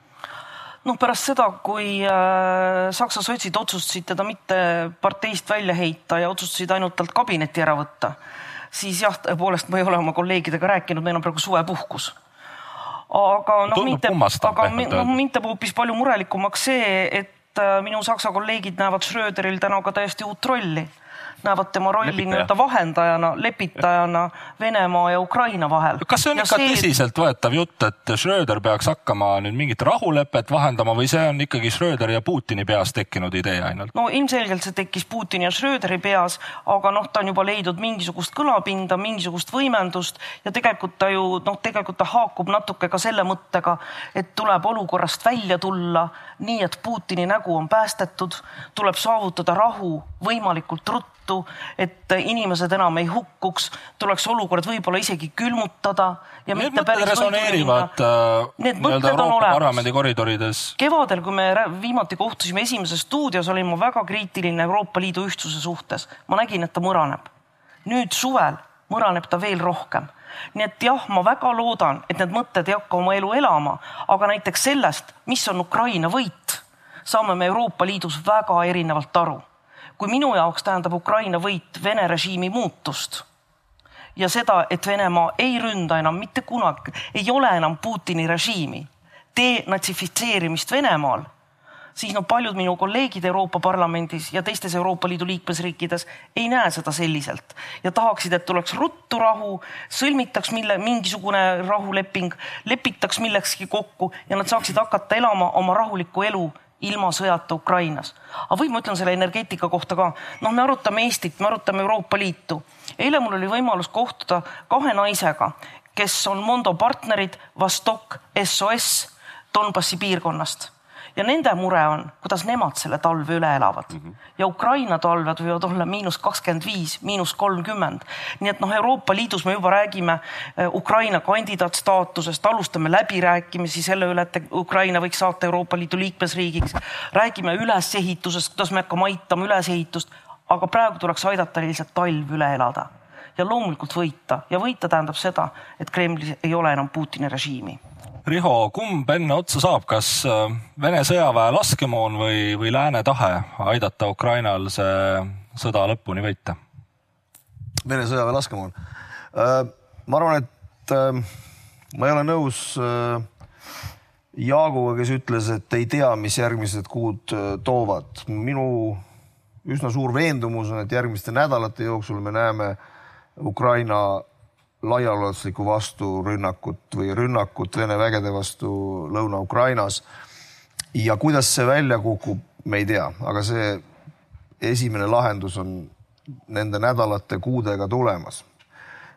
noh, pärast seda, kui äh, Saksa sotsid otsustasid teda mitte parteist välja heita ja otsustasid ainult talt kabineti ära võtta, siis jah, tõepoolest ma ei ole oma kolleegidega rääkinud, meil on praegu suvepuhkus aga noh, mind teeb, aga noh, mind teeb hoopis palju murelikumaks see, et minu saksa kolleegid näevad Schröderil täna ka täiesti uut rolli näevad tema rolli nii-öelda vahendajana, lepitajana Venemaa ja Ukraina vahel. kas see on ja ikka see... tõsiseltvõetav jutt, et Schröder peaks hakkama nüüd mingit rahulepet vahendama või see on ikkagi Schröderi ja Putini peas tekkinud idee ainult? no ilmselgelt see tekkis Putini ja Schröderi peas, aga noh, ta on juba leidnud mingisugust kõlapinda, mingisugust võimendust ja tegelikult ta ju noh, tegelikult ta haakub natuke ka selle mõttega, et tuleb olukorrast välja tulla nii, et Putini nägu on päästetud, tuleb saavutada rahu võimalikult ruttu tõttu, et inimesed enam ei hukkuks, tuleks olukord võib-olla isegi külmutada. ja Need mitte päris resoneerivad äh, nii-öelda Euroopa Parlamendi koridorides. kevadel, kui me viimati kohtusime Esimeses stuudios, olin ma väga kriitiline Euroopa Liidu ühtsuse suhtes. ma nägin, et ta mõraneb. nüüd suvel mõraneb ta veel rohkem nii et jah, ma väga loodan, et need mõtted ei hakka oma elu elama, aga näiteks sellest, mis on Ukraina võit, saame me Euroopa Liidus väga erinevalt aru kui minu jaoks tähendab Ukraina võit Vene režiimi muutust ja seda, et Venemaa ei ründa enam mitte kunagi, ei ole enam Putini režiimi, denatsifitseerimist Venemaal, siis no paljud minu kolleegid Euroopa Parlamendis ja teistes Euroopa Liidu liikmesriikides ei näe seda selliselt ja tahaksid, et tuleks ruttu rahu, sõlmitaks mille, mingisugune rahuleping, lepitaks millekski kokku ja nad saaksid hakata elama oma rahulikku elu ilma sõjata Ukrainas. aga või ma ütlen selle energeetika kohta ka, noh, me arutame Eestit, me arutame Euroopa Liitu. eile mul oli võimalus kohtuda kahe naisega, kes on Mondo partnerid Vostok SOS Donbassi piirkonnast ja nende mure on, kuidas nemad selle talve üle elavad mm. -hmm. ja Ukraina talved võivad olla miinus kakskümmend viis, miinus kolmkümmend. nii et noh, Euroopa Liidus me juba räägime eh, Ukraina kandidaatstaatusest, alustame läbirääkimisi selle üle, et Ukraina võiks saata Euroopa Liidu liikmesriigiks. räägime ülesehitusest, kuidas me hakkame aitama ülesehitust, aga praegu tuleks aidata lihtsalt talv üle elada ja loomulikult võita ja võita tähendab seda, et Kremlis ei ole enam Putini režiimi Riho, kumb enne otsa saab, kas äh, Vene sõjaväe laskemoon või, või lääne tahe aidata Ukrainal see sõda lõpuni võita? Vene sõjaväe laskemoon. Äh, ma arvan, et äh, ma ei ole nõus Jaaguga, kes ütles, et ei tea, mis järgmised kuud toovad. minu üsna suur veendumus on, et järgmiste nädalate jooksul me näeme Ukraina laiaulatuslikku vasturünnakut või rünnakut Vene vägede vastu Lõuna-Ukrainas. ja kuidas see välja kukub, me ei tea, aga see esimene lahendus on nende nädalate, kuudega tulemas.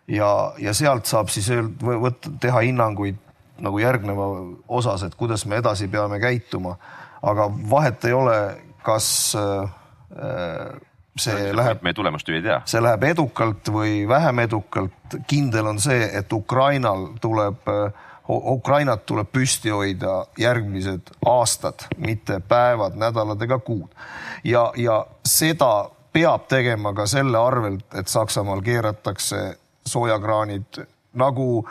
ja, ja sealt saab siis võtta, teha hinnanguid nagu järgneva osas, et kuidas me edasi peame käituma. aga vahet ei ole, kas äh, see läheb meie tulemust ju ei tea. see läheb edukalt või vähem edukalt. kindel on see, et Ukrainal tuleb, Ukrainat tuleb püsti hoida järgmised aastad, mitte päevad, nädalad ega kuud. ja, ja seda peab tegema ka selle arvelt, et Saksamaal keeratakse soojakraanid nagu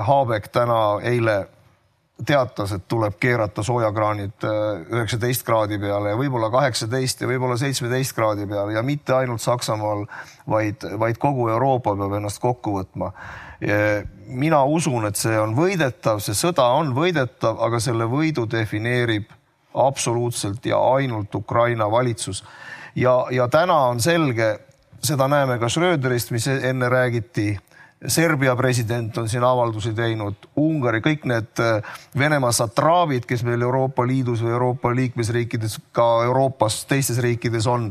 Haabek täna eile teatas, et tuleb keerata soojakraanid üheksateist kraadi peale ja võib-olla kaheksateist ja võib-olla seitsmeteist kraadi peale ja mitte ainult Saksamaal, vaid, vaid kogu Euroopa peab ennast kokku võtma. mina usun, et see on võidetav, see sõda on võidetav, aga selle võidu defineerib absoluutselt ja ainult Ukraina valitsus. ja, ja täna on selge, seda näeme ka Schröderist, mis enne räägiti Serbia president on siin avaldusi teinud, Ungari, kõik need Venemaa satraabid, kes meil Euroopa Liidus või Euroopa liikmesriikides, ka Euroopas teistes riikides on,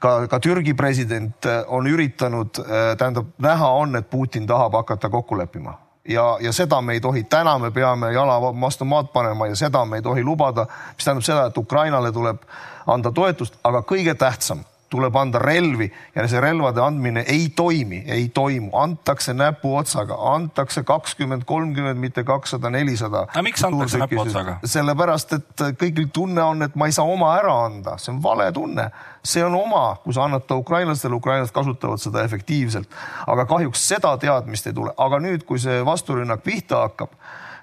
ka, ka Türgi president on üritanud, tähendab, näha on, et Putin tahab hakata kokku leppima. Ja, ja seda me ei tohi, täna me peame jala vastu maad panema ja seda me ei tohi lubada, mis tähendab seda, et Ukrainale tuleb anda toetust, aga kõige tähtsam tuleb anda relvi ja see relvade andmine ei toimi, ei toimu, antakse näpuotsaga, antakse kakskümmend, kolmkümmend, mitte kakssada, nelisada. aga miks antakse näpuotsaga? sellepärast, et kõigil tunne on, et ma ei saa oma ära anda, see on vale tunne, see on oma, kui sa annad ta ukrainlastele, ukrainlased kasutavad seda efektiivselt, aga kahjuks seda teadmist ei tule, aga nüüd, kui see vasturünnak pihta hakkab,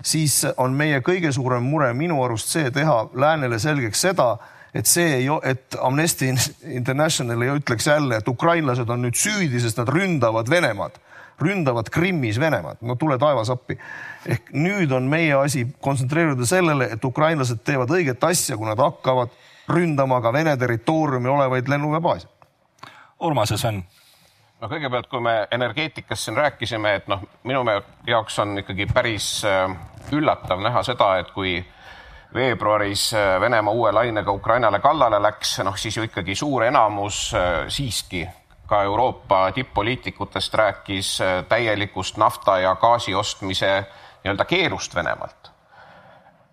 siis on meie kõige suurem mure minu arust see teha läänele selgeks seda et see ei, et Amnesty International ei ütleks jälle, et ukrainlased on nüüd süüdi, sest nad ründavad Venemaad, ründavad Krimmis Venemaad, no tule taevas appi. ehk nüüd on meie asi kontsentreeruda sellele, et ukrainlased teevad õiget asja, kui nad hakkavad ründama ka Vene territooriumil olevaid lennuväebaase. Urmas ja Sven no kõigepealt, kui me energeetikast siin rääkisime, et noh, minu jaoks on ikkagi päris üllatav näha seda, et kui veebruaris äh, Venemaa uue lainega Ukrainale kallale läks, noh siis ju ikkagi suur enamus äh, siiski ka Euroopa tipp-poliitikutest rääkis äh, täielikust nafta ja gaasi ostmise nii-öelda keelust Venemaalt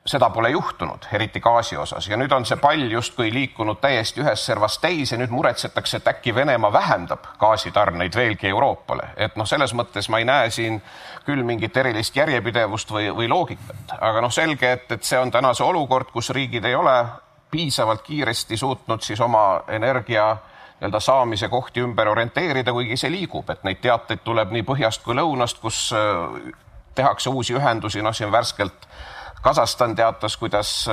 seda pole juhtunud, eriti gaasi osas. Ja nüüd on see pall justkui liikunud täiesti ühest servast teise, nüüd muretsetakse, et äkki Venemaa vähendab gaasitarneid veelgi Euroopale, et noh, selles mõttes ma ei näe siin küll mingit erilist järjepidevust või, või loogikat, aga noh, selge, et, et see on täna see olukord, kus riigid ei ole piisavalt kiiresti suutnud siis oma energia nii-öelda saamise kohti ümber orienteerida, kuigi see liigub, et neid teateid tuleb nii põhjast kui lõunast, kus tehakse uusi ühendusi, noh, siin värskelt Kasahstan teatas, kuidas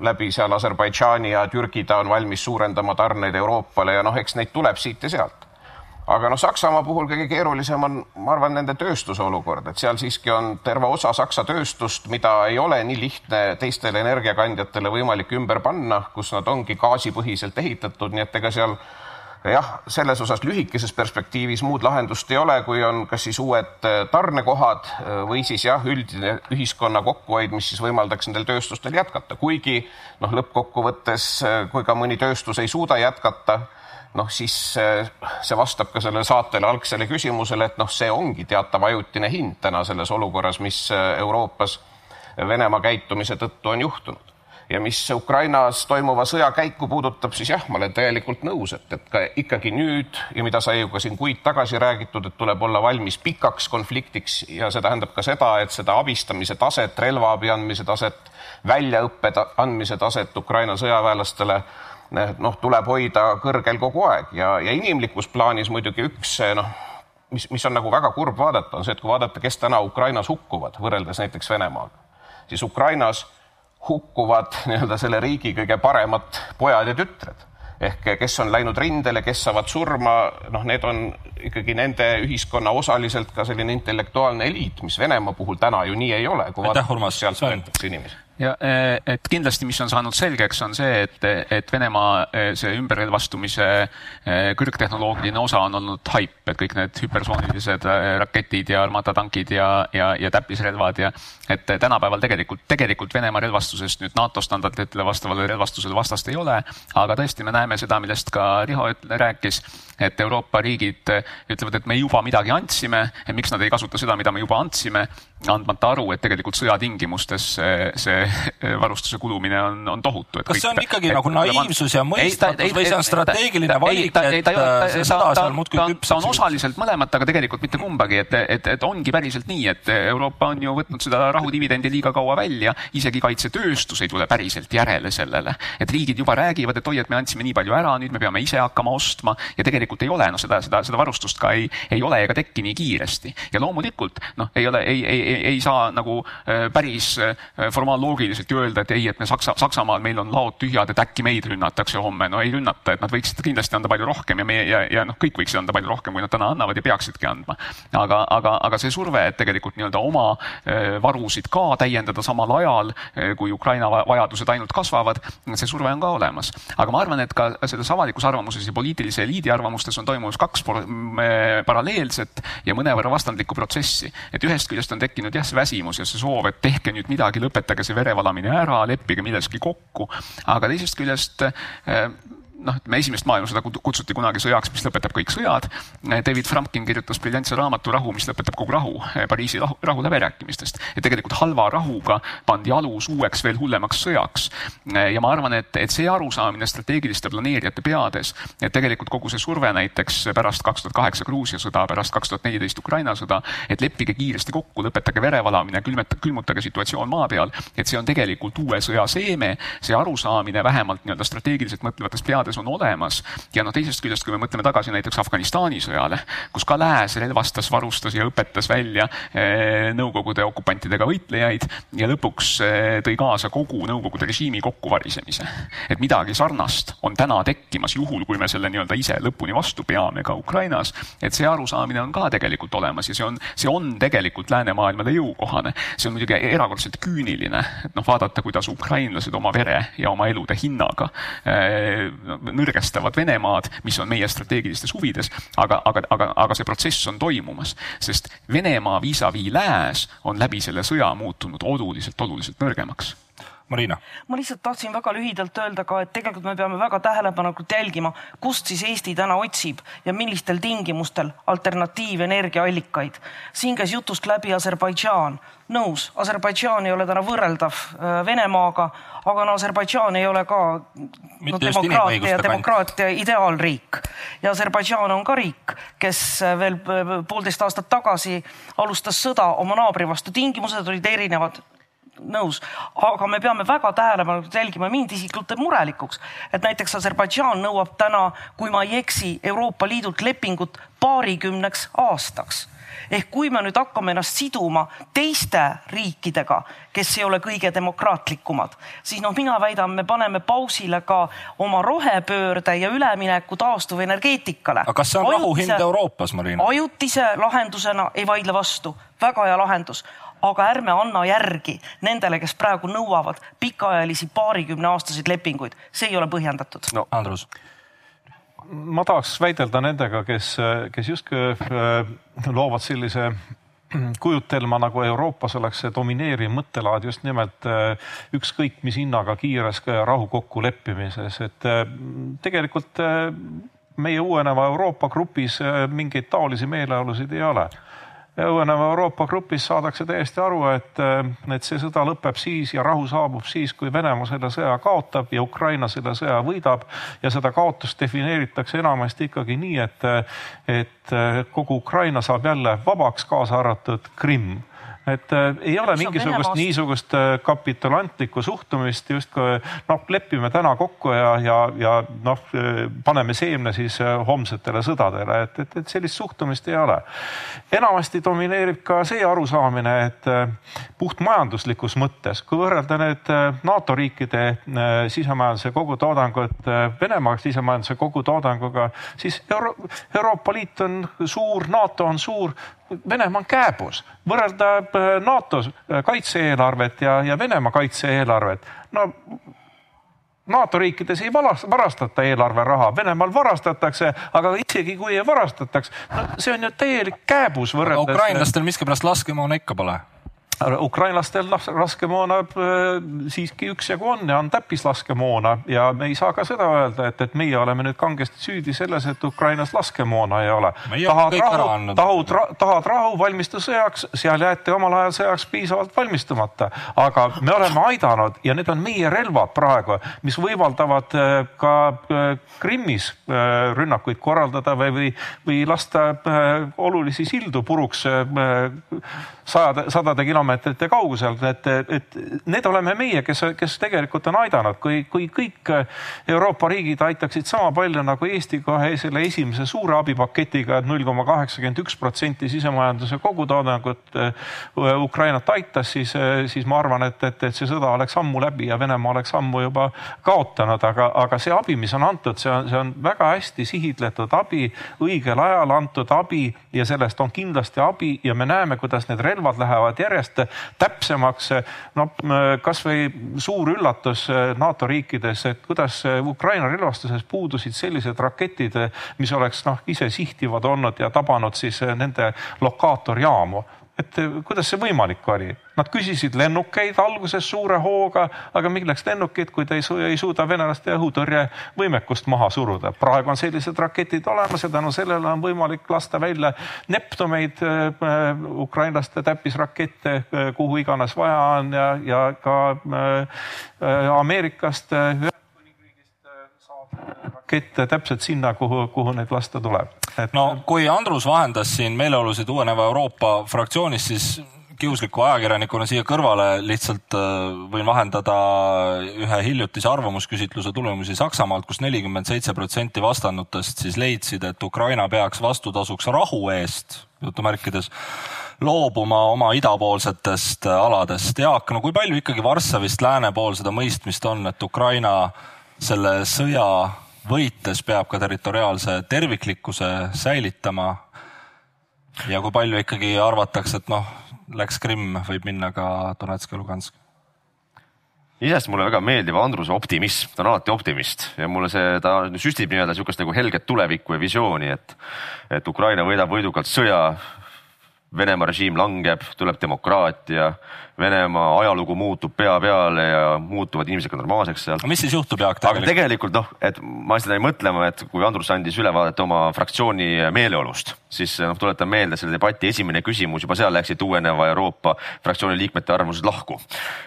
läbi seal Aserbaidžaani ja Türgi ta on valmis suurendama tarneid Euroopale ja noh, eks neid tuleb siit ja sealt. aga noh, Saksamaa puhul kõige keerulisem on, ma arvan, nende tööstuse olukord, et seal siiski on terve osa Saksa tööstust, mida ei ole nii lihtne teistele energiakandjatele võimalik ümber panna, kus nad ongi gaasipõhiselt ehitatud, nii et ega seal jah, selles osas lühikeses perspektiivis muud lahendust ei ole, kui on kas siis uued tarnekohad või siis jah, üldine ühiskonna kokkuhoid, mis siis võimaldaks nendel tööstustel jätkata, kuigi noh, lõppkokkuvõttes, kui ka mõni tööstus ei suuda jätkata, noh siis see vastab ka sellele saatele algsele küsimusele, et noh, see ongi teatav ajutine hind täna selles olukorras, mis Euroopas Venemaa käitumise tõttu on juhtunud ja mis Ukrainas toimuva sõja käiku puudutab, siis jah, ma olen täielikult nõus, et, et ka ikkagi nüüd ja mida sai ju ka siin kuid tagasi räägitud, et tuleb olla valmis pikaks konfliktiks ja see tähendab ka seda, et seda abistamise taset, relvaabi andmise taset, väljaõppe andmise taset Ukraina sõjaväelastele noh, tuleb hoida kõrgel kogu aeg. Ja, ja inimlikus plaanis muidugi üks noh, mis, mis on nagu väga kurb vaadata, on see, et kui vaadata, kes täna Ukrainas hukkuvad võrreldes näiteks Venemaaga, siis Ukrainas hukkuvad nii-öelda selle riigi kõige paremad pojad ja tütred ehk kes on läinud rindele, kes saavad surma, noh, need on ikkagi nende ühiskonna osaliselt ka selline intellektuaalne eliit, mis Venemaa puhul täna ju nii ei ole. aitäh, Urmas. inimesi ja eh, et kindlasti, mis on saanud selgeks, on see, et, et Venemaa eh, see ümberrelvastumise eh, kõrgtehnoloogiline osa on olnud haip, et kõik need hüpersoonilised raketid ja Armata tankid ja, ja, ja täppisrelvad ja et tänapäeval tegelikult, tegelikult Venemaa relvastusest nüüd NATO standarditele vastavale relvastusele vastast ei ole, aga tõesti, me näeme seda, millest ka Riho rääkis, et Euroopa riigid ütlevad, et me juba midagi andsime, miks nad ei kasuta seda, mida me juba andsime, andmata aru, et tegelikult sõjatingimustes see, see varustuse kulumine on, on tohutu. kas see on ikkagi et, nagu naiivsus ja mõistatus või see on strateegiline valik, et see sõda seal muudkui küpseb? ta on osaliselt mõlemat, aga tegelikult mitte kumbagi, et, et, et ongi päriselt nii, et Euroopa on ju võtnud seda rahudividendi liiga kaua välja, isegi kaitsetööstus ei tule päriselt järele sellele. et riigid juba räägivad, et oi, et me andsime nii palju ära, nüüd me peame ise hakkama ostma ja tegelikult ei ole, noh, seda, seda, seda varustust ka ei, ei ole ega teki nii kiiresti. ja loomulikult noh, ei ole, ei, ei, ei, ei saa nagu äh, päris äh, formaalloogiliselt ju öelda, et ei, et me Saksa, Saksamaal meil on laod tühjad, et äkki meid rünnatakse homme. no ei rünnata, et nad võiksid kindlasti anda palju rohkem ja meie ja, ja noh, kõik võiksid anda palju rohkem, kui nad täna annavad ja peaksidki andma. aga, aga, aga see surve, et tegelikult nii-öelda oma äh, varusid ka täiendada samal ajal, kui Ukraina vajadused ainult kasvavad, see surve on ka olemas. aga ma arvan, et ka selles avalikus arvamuses ja poliitilise eliidi arvamustes on toimumas kaks paralleelset ja mõnevõrra vastandlikku protsessi. et ühest küljest on tekkinud tekkinud jah, see väsimus ja see soov, et tehke nüüd midagi, lõpetage see verevalamine ära, leppige milleski kokku. aga teisest küljest eh, noh, ütleme esimest maailmasõda kutsuti kunagi sõjaks, mis lõpetab kõik sõjad. David Frumkin kirjutas briljantse raamatu Rahu, mis lõpetab kogu rahu, eh, Pariisi rahu, rahuläbirääkimistest. ja tegelikult halva rahuga pandi alus uueks veel hullemaks sõjaks. Eh, ja ma arvan, et, et see arusaamine strateegiliste planeerijate peades, et tegelikult kogu see surve näiteks pärast kaks tuhat kaheksa Gruusia sõda, pärast kaks tuhat neliteist Ukraina sõda, et leppige kiiresti kokku, lõpetage verevalamine, külmeta, külmutage situatsioon maa peal, et see on tegelikult uue sõja seeme, see arusaamine vähemalt nii-öelda strateegiliselt mõtlevates peades mõttes on olemas. ja noh, teisest küljest, kui me mõtleme tagasi näiteks Afganistani sõjale, kus ka lääs relvastas, varustas ja õpetas välja eh, Nõukogude okupantidega võitlejaid ja lõpuks eh, tõi kaasa kogu Nõukogude režiimi kokkuvarisemise. et midagi sarnast on täna tekkimas, juhul kui me selle nii-öelda ise lõpuni vastu peame ka Ukrainas. et see arusaamine on ka tegelikult olemas ja see on, see on tegelikult läänemaailmale jõukohane. see on muidugi erakordselt küüniline, et noh, vaadata, kuidas ukrainlased oma vere ja oma elude hinnaga eh, nõrgestavad Venemaad, mis on meie strateegilistes huvides, aga, aga, aga, aga see protsess on toimumas, sest Venemaa vis-a-vis lääs on läbi selle sõja muutunud oluliselt, oluliselt nõrgemaks Marina. ma lihtsalt tahtsin väga lühidalt öelda ka, et tegelikult me peame väga tähelepanelikult jälgima, kust siis Eesti täna otsib ja millistel tingimustel alternatiivenergiaallikaid. siin käis jutust läbi Aserbaidžaan. nõus, Aserbaidžaan ei ole täna võrreldav äh, Venemaaga, aga no Aserbaidžaan ei ole ka no, demokraatia ja demokraatia ideaalriik. ja Aserbaidžaan on ka riik, kes äh, veel äh, poolteist aastat tagasi alustas sõda oma naabri vastu. tingimused olid erinevad nõus, aga me peame väga tähelepanelikult jälgima, mind isiklikult murelikuks, et näiteks Aserbaidžaan nõuab täna, kui ma ei eksi, Euroopa Liidult lepingut paarikümneks aastaks ehk kui me nüüd hakkame ennast siduma teiste riikidega, kes ei ole kõige demokraatlikumad, siis noh, mina väidan, me paneme pausile ka oma rohepöörde ja ülemineku taastuvenergeetikale. aga kas see on rahu hind Euroopas, Marina? ajutise lahendusena ei vaidle vastu, väga hea lahendus, aga ärme anna järgi nendele, kes praegu nõuavad pikaajalisi paarikümneaastaseid lepinguid, see ei ole põhjendatud. no Andrus. Ma tahaks väidelda nendega, kes, kes justkui äh, loovad sellise kujutelma nagu Euroopas oleks see domineeriv mõttelaad just nimelt äh, ükskõik mis hinnaga kiires rahu kokkuleppimises, et äh, tegelikult meie uueneva Euroopa grupis mingeid taolisi meeleolusid ei ole õueneva Euroopa grupis saadakse täiesti aru, et, et see sõda lõpeb siis ja rahu saabub siis, kui Venemaa selle sõja kaotab ja Ukraina selle sõja võidab. ja seda kaotust defineeritakse enamasti ikkagi nii, et, et kogu Ukraina saab jälle vabaks, kaasa arvatud Krimm et äh, ei ole mingisugust niisugust äh, kapitulantlikku suhtumist justkui noh, lepime täna kokku ja, ja, ja noh, äh, paneme seemne siis homsetele sõdadele, et, et, et sellist suhtumist ei ole. enamasti domineerib ka see arusaamine, et puhtmajanduslikus mõttes, kui võrrelda nüüd NATO riikide sisemajanduse kogutoodangut Venemaa sisemajanduse kogutoodanguga, siis Euro Euroopa Liit on suur, NATO on suur Venemaa on kääbus, võrrelda äh, NATO kaitse-eelarvet ja, ja Venemaa kaitse-eelarvet. no NATO riikides ei varastata eelarveraha, Venemaal varastatakse, aga isegi kui ei varastataks, no see on ju täielik kääbus võrreldes. ukrainlastel miskipärast laskemoona ikka pole ukrainlastel laskemoona äh, siiski üksjagu on ja on täppislaskemoona ja me ei saa ka seda öelda, et, et meie oleme nüüd kangesti süüdi selles, et Ukrainas laskemoona ei ole. tahad rahu, tahud, tahad rahu, valmistu sõjaks, seal jäeti omal ajal sõjaks piisavalt valmistumata, aga me oleme aidanud ja need on meie relvad praegu, mis võimaldavad äh, ka äh, Krimmis rünnakuid korraldada või, või, või lasta olulisi sildu puruks sajade, sadade kilomeetrite kaugusel, et, et need oleme meie, kes, kes tegelikult on aidanud, kui, kui kõik Euroopa riigid aitaksid sama palju nagu Eesti kohe selle esimese suure abipaketiga et, null koma kaheksakümmend üks protsenti sisemajanduse kogutoodangut äh, Ukrainat aitas, siis, siis ma arvan, et, et, et see sõda oleks ammu läbi ja Venemaa oleks ammu juba kaotanud, aga, aga see abi, mis on antud, see on, see on väga hästi sihitletud abi, õigel ajal antud abi ja sellest on kindlasti abi ja me näeme, kuidas need relvad lähevad järjest täpsemaks. no kasvõi suur üllatus NATO riikides, et kuidas Ukraina relvastuses puudusid sellised raketid, mis oleks noh, ise sihtivad olnud ja tabanud siis nende lokaatorjaamu et kuidas see võimalik oli? Nad küsisid lennukeid alguses suure hooga, aga milleks lennukid, kui te ei, su ei suuda venelaste õhutõrjevõimekust maha suruda. praegu on sellised raketid olemas ja tänu sellele on võimalik lasta välja Neptumeid äh,, ukrainlaste täppisrakette äh,, kuhu iganes vaja on ja, ja ka Ameerikast rakette täpselt sinna, kuhu, kuhu neid lasta tuleb. et no kui Andrus vahendas siin meeleolusid Uueneva Euroopa fraktsioonis, siis kiusliku ajakirjanikuna siia kõrvale lihtsalt äh, võin vahendada ühe hiljutise arvamusküsitluse tulemusi Saksamaalt kus, kus nelikümmend seitse protsenti vastanutest siis leidsid, et Ukraina peaks vastutasuks rahu eest, jutumärkides, loobuma oma idapoolsetest aladest. Jaak, no kui palju ikkagi Varssavist lääne pool seda mõistmist on, et Ukraina selle sõja võites peab ka territoriaalse terviklikkuse säilitama. ja kui palju ikkagi arvatakse, et noh, läks Krimm, võib minna ka Donetsk ja Lugansk? iseenesest mulle väga meeldib Andruse optimism, ta on alati optimist ja mulle see, ta süstib nii-öelda sihukest nagu helget tulevikku ja visiooni, et, et Ukraina võidab võidukalt sõja. Venemaa režiim langeb, tuleb demokraatia Venemaa ajalugu muutub pea peale ja muutuvad inimesed ka normaalseks seal. mis siis juhtub, Jaak? aga tegelikult noh, et ma seda jäin mõtlema, et kui Andrus andis ülevaadet oma fraktsiooni meeleolust, siis noh, tuletan meelde selle debati esimene küsimus, juba seal läksid uueneva Euroopa fraktsiooni liikmete arvamused lahku.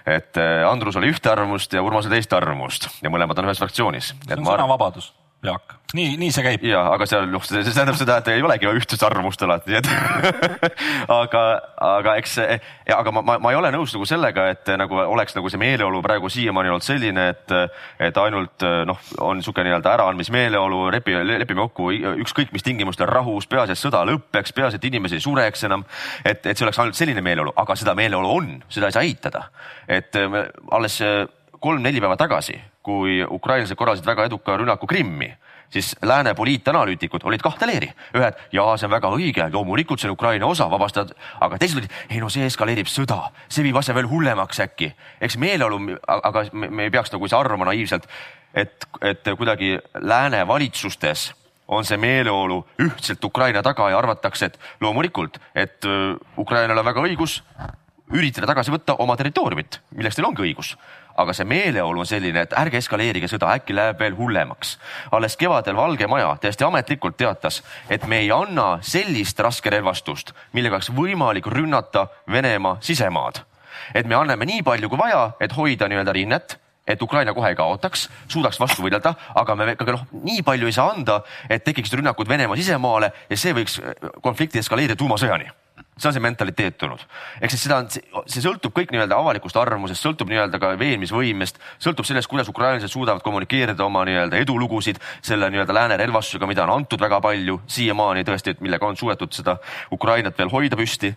et eh, Andrus oli ühte arvamust ja Urmasel teist arvamust ja mõlemad on ühes fraktsioonis. see on sõnavabadus Jaak, nii, nii see käib. ja, aga seal noh, see tähendab seda, et ei olegi ühtsust arvamust alati, nii et aga, aga eks, aga ma, ma, ma ei ole nõus nagu sellega, et nagu oleks nagu see meeleolu praegu siiamaani olnud selline, et, et ainult noh, on niisugune nii-öelda äraandmismeeleolu, lepi, lepime kokku ükskõik mis tingimustel rahus, peaasi, et sõda lõpeks, peaasi, et inimesi ei sureks enam. et, et see oleks ainult selline meeleolu, aga seda meeleolu on, seda ei saa eitada. et alles kolm-neli päeva tagasi kui ukrainlased korraldasid väga eduka rünnaku Krimmi, siis lääne poliitanalüütikud olid kahte leeri. ühed, jaa, see on väga õige, loomulikult see on Ukraina osa, vabastad, aga teised olid, ei no see eskaleerib sõda, see viib asja veel hullemaks äkki. eks meeleolu, aga me, me ei peaks nagu ise arvama naiivselt, et, et kuidagi lääne valitsustes on see meeleolu ühtselt Ukraina taga ja arvatakse, et loomulikult, et äh, Ukrainal on väga õigus üritada tagasi võtta oma territooriumit, milleks neil ongi õigus aga see meeleolu on selline, et ärge eskaleerige sõda, äkki läheb veel hullemaks. alles kevadel Valge Maja täiesti ametlikult teatas, et me ei anna sellist raskerelvastust, millega oleks võimalik rünnata Venemaa sisemaad. et me anname nii palju kui vaja, et hoida nii-öelda rinnet et Ukraina kohe ei kaotaks, suudaks vastu võidelda, aga me ikkagi noh, nii palju ei saa anda, et tekiksid rünnakud Venemaa sisemaale ja see võiks konflikti eskaleerida tuumasõjani see on see mentaliteet tulnud. ehk siis seda on, see sõltub kõik nii-öelda avalikust arvamusest, sõltub nii-öelda ka veenmisvõimest, sõltub sellest, kuidas ukrainlased suudavad kommunikeerida oma nii-öelda edulugusid selle nii-öelda lääne relvastusega, mida on antud väga palju siiamaani tõesti, et millega on suudetud seda Ukrainat veel hoida püsti.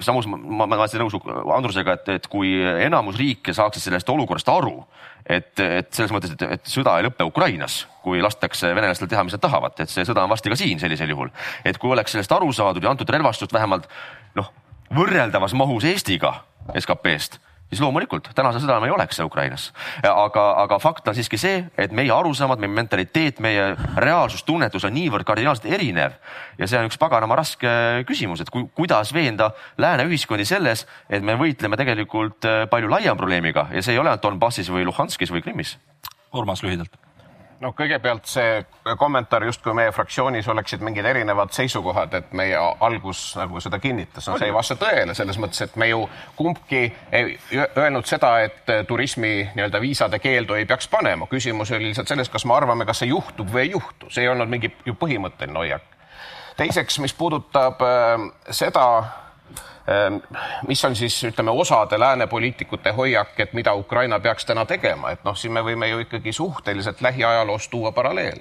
samus ma, ma, ma olen nõus Andrusega, et, et kui enamus riike saaksid sellest olukorrast aru et, et selles mõttes, et, et sõda ei lõpe Ukrainas, kui lastakse venelastel teha, mis nad tahavad, et see sõda on varsti ka siin sellisel juhul. et kui oleks sellest aru saadud ja antud relvastust vähemalt noh, võrreldavas mahus Eestiga SKP-st siis loomulikult tänase sõda me ei oleks Ukrainas. aga, aga fakt on siiski see, et meie arusaamad, meie mentaliteet, meie reaalsustunnetus on niivõrd kardinaalselt erinev ja see on üks paganama raske küsimus, et ku, kuidas veenda lääne ühiskondi selles, et me võitleme tegelikult äh, palju laiema probleemiga ja see ei ole ainult Donbassis või Luhanskis või Krimmis. Urmas lühidalt no kõigepealt see kommentaar justkui meie fraktsioonis oleksid mingid erinevad seisukohad, et meie algus nagu seda kinnitas, no see ei vasta tõele selles mõttes, et me ju kumbki ei öelnud seda, et turismi nii-öelda viisade keeldu ei peaks panema. küsimus oli lihtsalt selles, kas me arvame, kas see juhtub või ei juhtu, see ei olnud mingi ju põhimõtteline hoiak. teiseks, mis puudutab äh, seda mis on siis ütleme osade lääne poliitikute hoiak, et mida Ukraina peaks täna tegema, et noh, siin me võime ju ikkagi suhteliselt lähiajaloos tuua paralleel.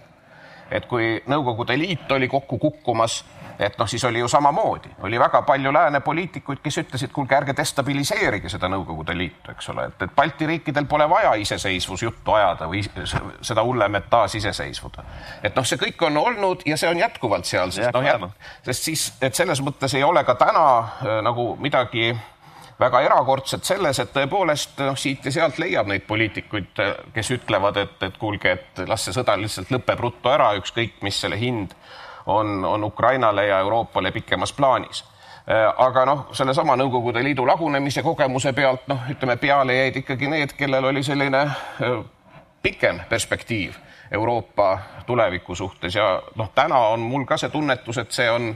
Et kui Nõukogude Liit oli kokku kukkumas et noh, siis oli ju samamoodi, oli väga palju lääne poliitikuid, kes ütlesid, kuulge, ärge destabiliseerige seda Nõukogude Liitu, eks ole, et, et Balti riikidel pole vaja iseseisvusjuttu ajada või seda hullem, et taasiseseisvuda. et noh, see kõik on olnud ja see on jätkuvalt seal, sest noh, sest siis, et selles mõttes ei ole ka täna äh, nagu midagi väga erakordset selles, et tõepoolest noh, siit ja sealt leiab neid poliitikuid, kes ütlevad, et, et kuulge, et las see sõda lihtsalt lõpeb ruttu ära, ükskõik mis selle hind on, on Ukrainale ja Euroopale pikemas plaanis. Aga noh, sellesama Nõukogude Liidu lagunemise kogemuse pealt noh, ütleme peale jäid ikkagi need, kellel oli selline pikem perspektiiv Euroopa tuleviku suhtes ja noh, täna on mul ka see tunnetus, et see on,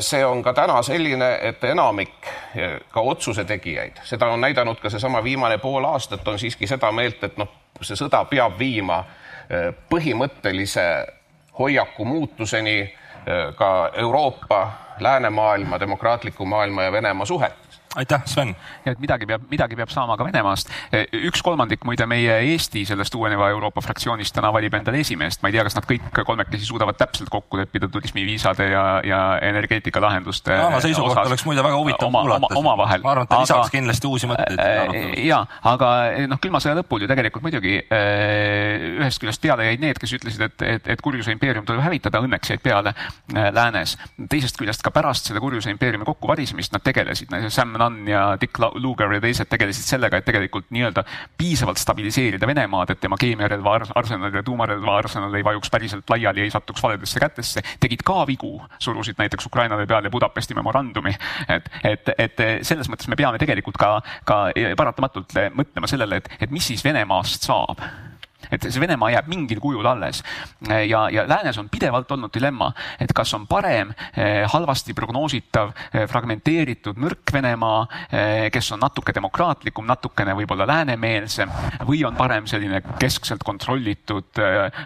see on ka täna selline, et enamik ka otsuse tegijaid, seda on näidanud ka seesama viimane pool aastat, on siiski seda meelt, et noh, see sõda peab viima põhimõttelise hoiaku muutuseni äh, ka Euroopa, läänemaailma, demokraatliku maailma ja Venemaa suhet aitäh, Sven! ja et midagi peab, midagi peab saama ka Venemaast. üks kolmandik muide meie Eesti sellest uueneva Euroopa fraktsioonist täna valib endale esimeest, ma ei tea, kas nad kõik kolmekesi suudavad täpselt kokku leppida turismiviisade ja, ja energeetikalahenduste. Jaana seisukoht oleks muide väga huvitav oma, kuulata. omavahel. ma arvan, et ta lisaks kindlasti uusi mõtteid. Äh, ja, aga noh, külma sõja lõpul ju tegelikult muidugi ühest küljest peale jäid need, kes ütlesid, et, et, et kurjuse impeerium tuleb hävitada, õnneks jäid peale läänes. teisest küljest ka pärast selle kurjuse impeeriumi kokkuvarisemist nad tegelesid, Sam Nunn ja Dick Lugar ja teised tegelesid sellega, et tegelikult nii-öelda piisavalt stabiliseerida Venemaad, et tema keemiarelva arsenal ja tuumarelva arsenal ei vajuks päriselt laiali, ei satuks valedesse kätesse, tegid ka vigu, surusid näiteks Ukrainale peale Budapesti memorandumi. et, et, et selles mõttes me peame tegelikult ka, ka paratamatult mõtlema sellele, et, et mis siis Venemaast saab et see Venemaa jääb mingil kujul alles. ja, ja läänes on pidevalt olnud dilemma, et kas on parem eh, halvasti prognoositav, eh, fragmenteeritud, nõrk Venemaa, eh, kes on natuke demokraatlikum, natukene võib-olla läänemeelsem või on parem selline keskselt kontrollitud,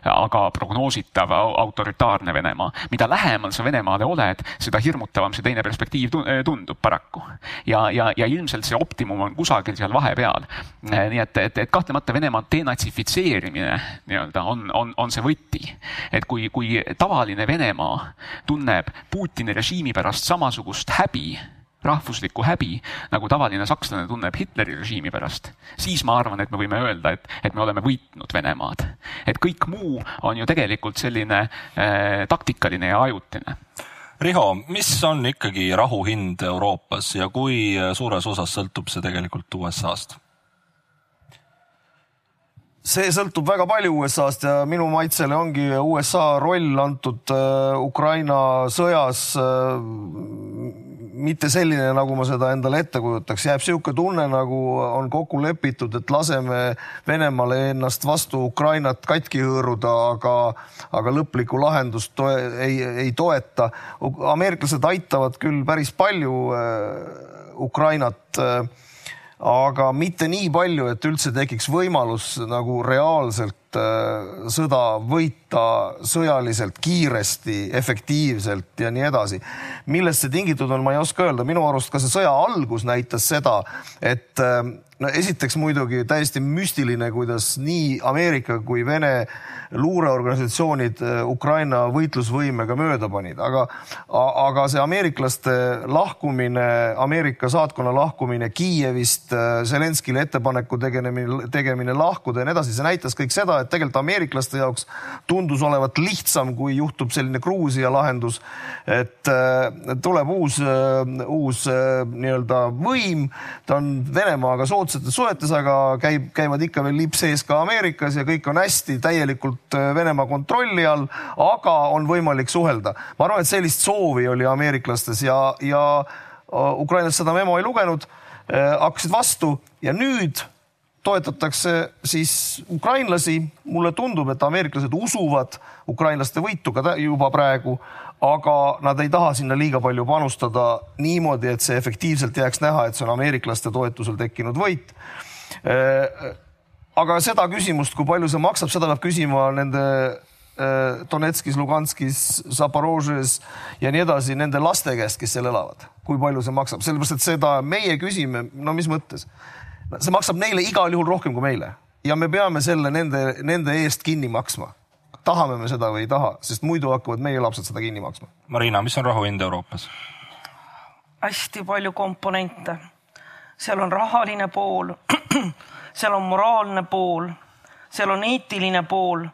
aga prognoositav autoritaarne Venemaa. mida lähemal sa Venemaale oled, seda hirmutavam see teine perspektiiv tundub paraku. ja, ja, ja ilmselt see optimum on kusagil seal vahepeal. nii et, et, et kahtlemata Venemaa denatsifitseerimine reageerimine nii-öelda on, on, on see võti. et kui, kui tavaline Venemaa tunneb Putini režiimi pärast samasugust häbi, rahvuslikku häbi, nagu tavaline sakslane tunneb Hitleri režiimi pärast, siis ma arvan, et me võime öelda, et, et me oleme võitnud Venemaad. et kõik muu on ju tegelikult selline äh, taktikaline ja ajutine Riho, mis on ikkagi rahu hind Euroopas ja kui suures osas sõltub see tegelikult USA-st? See sõltub väga palju USA-st ja minu maitsele ongi USA roll antud äh, Ukraina sõjas äh, mitte selline, nagu ma seda endale ette kujutaks, jääb niisugune tunne, nagu on kokku lepitud, et laseme Venemaale ennast vastu Ukrainat katki hõõruda, aga, aga lõplikku lahendust toe, ei, ei toeta. ameeriklased aitavad küll päris palju äh, Ukrainat aga mitte nii palju, et üldse tekiks võimalus nagu reaalselt äh, sõda võita sõjaliselt kiiresti, efektiivselt ja nii edasi. millest see tingitud on, ma ei oska öelda, minu arust ka see sõja algus näitas seda, et no esiteks muidugi täiesti müstiline, kuidas nii Ameerika kui Vene luureorganisatsioonid äh, Ukraina võitlusvõimega mööda panid, aga, aga see ameeriklaste lahkumine, Ameerika saatkonna lahkumine Kiievist, äh, Zelenskile ettepaneku tegemine, tegemine lahkuda ja nii edasi, see näitas kõik seda, et tegelikult ameeriklaste jaoks tundus olevat lihtsam, kui juhtub selline Gruusia lahendus. et äh, tuleb uus, uus nii-öelda võim, ta on Venemaaga soodsates suhetes, aga käib, käivad ikka veel lipp sees ka Ameerikas ja kõik on hästi täielikult Venemaa kontrolli all, aga on võimalik suhelda. ma arvan, et sellist soovi oli ameeriklastes ja, ja Ukrainas seda memo ei lugenud, hakkasid vastu ja nüüd toetatakse siis ukrainlasi. mulle tundub, et ameeriklased usuvad ukrainlaste võitu ka juba praegu, aga nad ei taha sinna liiga palju panustada niimoodi, et see efektiivselt jääks näha, et see on ameeriklaste toetusel tekkinud võit. aga seda küsimust, kui palju see maksab, seda peab küsima nende Donetskis, Luganskis, Zaporožes ja nii edasi nende laste käest, kes seal elavad, kui palju see maksab, sellepärast et seda meie küsime, no mis mõttes see maksab neile igal juhul rohkem kui meile ja me peame selle nende, nende eest kinni maksma. tahame me seda või ei taha, sest muidu hakkavad meie lapsed seda kinni maksma. Marina, mis on rahu hind Euroopas? hästi palju komponente. seal on rahaline pool, seal on moraalne pool, seal on eetiline pool.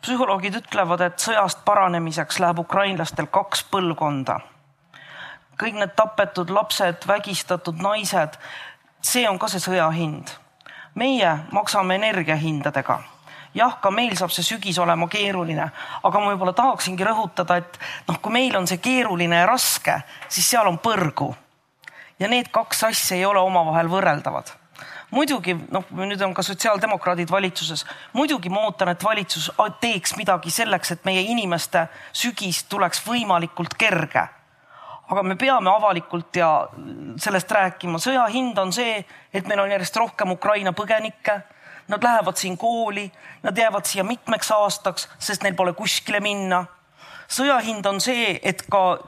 psühholoogid ütlevad, et sõjast paranemiseks läheb ukrainlastel kaks põlvkonda. kõik need tapetud lapsed, vägistatud naised see on ka see sõja hind. meie maksame energiahindadega. jah, ka meil saab see sügis olema keeruline, aga ma võib-olla tahaksingi rõhutada, et noh, kui meil on see keeruline ja raske, siis seal on põrgu. ja need kaks asja ei ole omavahel võrreldavad muidugi noh, nüüd on ka sotsiaaldemokraadid valitsuses, muidugi ma ootan, et valitsus teeks midagi selleks, et meie inimeste sügis tuleks võimalikult kerge aga me peame avalikult ja sellest rääkima. sõja hind on see, et meil on järjest rohkem Ukraina põgenikke. Nad lähevad siin kooli, nad jäävad siia mitmeks aastaks, sest neil pole kuskile minna. sõja hind on see, et ka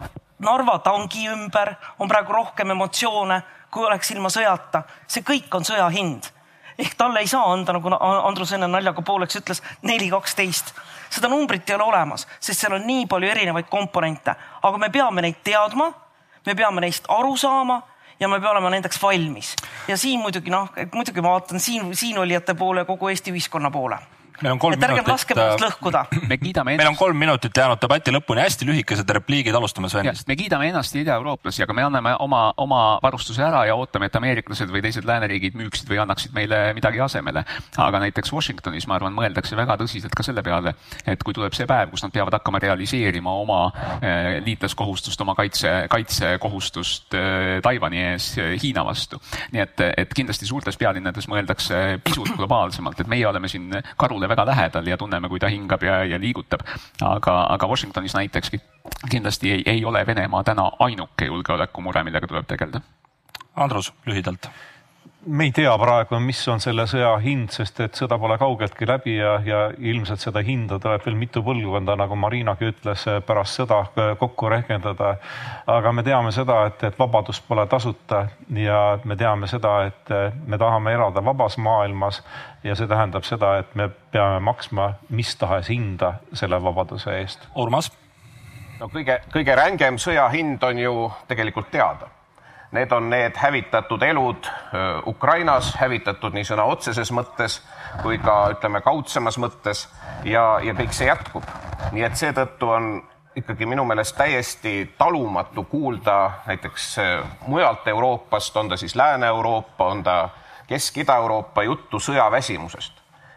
Narva tangi ümber on praegu rohkem emotsioone, kui oleks ilma sõjata. see kõik on sõja hind ehk talle ei saa anda, nagu Andrus enne naljaga pooleks ütles, neli kaksteist. Seda numbrit ei ole olemas, sest seal on nii palju erinevaid komponente, aga me peame neid teadma, me peame neist aru saama ja me peame olema nendeks valmis. ja siin muidugi noh, muidugi ma vaatan siin, siinolijate poole, kogu Eesti ühiskonna poole meil on kolm et ärgem minutit. laskem ennast lõhkuda. me kiidame meil on kolm minutit jäänud debati lõpuni, hästi lühikesed repliigid, alustame Svenist. me kiidame ennast idaeurooplasi, aga me anname oma, oma varustuse ära ja ootame, et ameeriklased või teised lääneriigid müüksid või annaksid meile midagi asemele. aga näiteks Washingtonis, ma arvan, mõeldakse väga tõsiselt ka selle peale, et kui tuleb see päev, kus nad peavad hakkama realiseerima oma eh, liitlaskohustust, oma kaitse, kaitsekohustust eh, Taiwan'i ees Hiina vastu. nii et, et kindlasti suurtes pealinnades mõeldakse pisut globaalsemalt, et meie oleme siin karule väga lähedal ja tunneme, kui ta hingab ja, ja liigutab. aga, aga Washingtonis näiteks kindlasti ei, ei ole Venemaa täna ainuke julgeolekumure, millega tuleb tegeleda. Andrus, lühidalt me ei tea praegu, mis on selle sõja hind, sest et sõda pole kaugeltki läbi ja, ja ilmselt seda hinda tuleb veel mitu põlvkonda, nagu Marinagi ütles, pärast sõda kokku rehkendada. aga me teame seda, et, et vabadus pole tasuta ja me teame seda, et me tahame elada vabas maailmas ja see tähendab seda, et me peame maksma mis tahes hinda selle vabaduse eest. Urmas? no kõige, kõige rängem sõja hind on ju tegelikult teada Need on need hävitatud elud Ukrainas, hävitatud nii sõna otseses mõttes kui ka ütleme kaudsemas mõttes ja, ja kõik see jätkub. nii et seetõttu on ikkagi minu meelest täiesti talumatu kuulda näiteks mujalt Euroopast, on ta siis Lääne-Euroopa, on ta Kesk-Ida-Euroopa juttu sõjaväsimusest.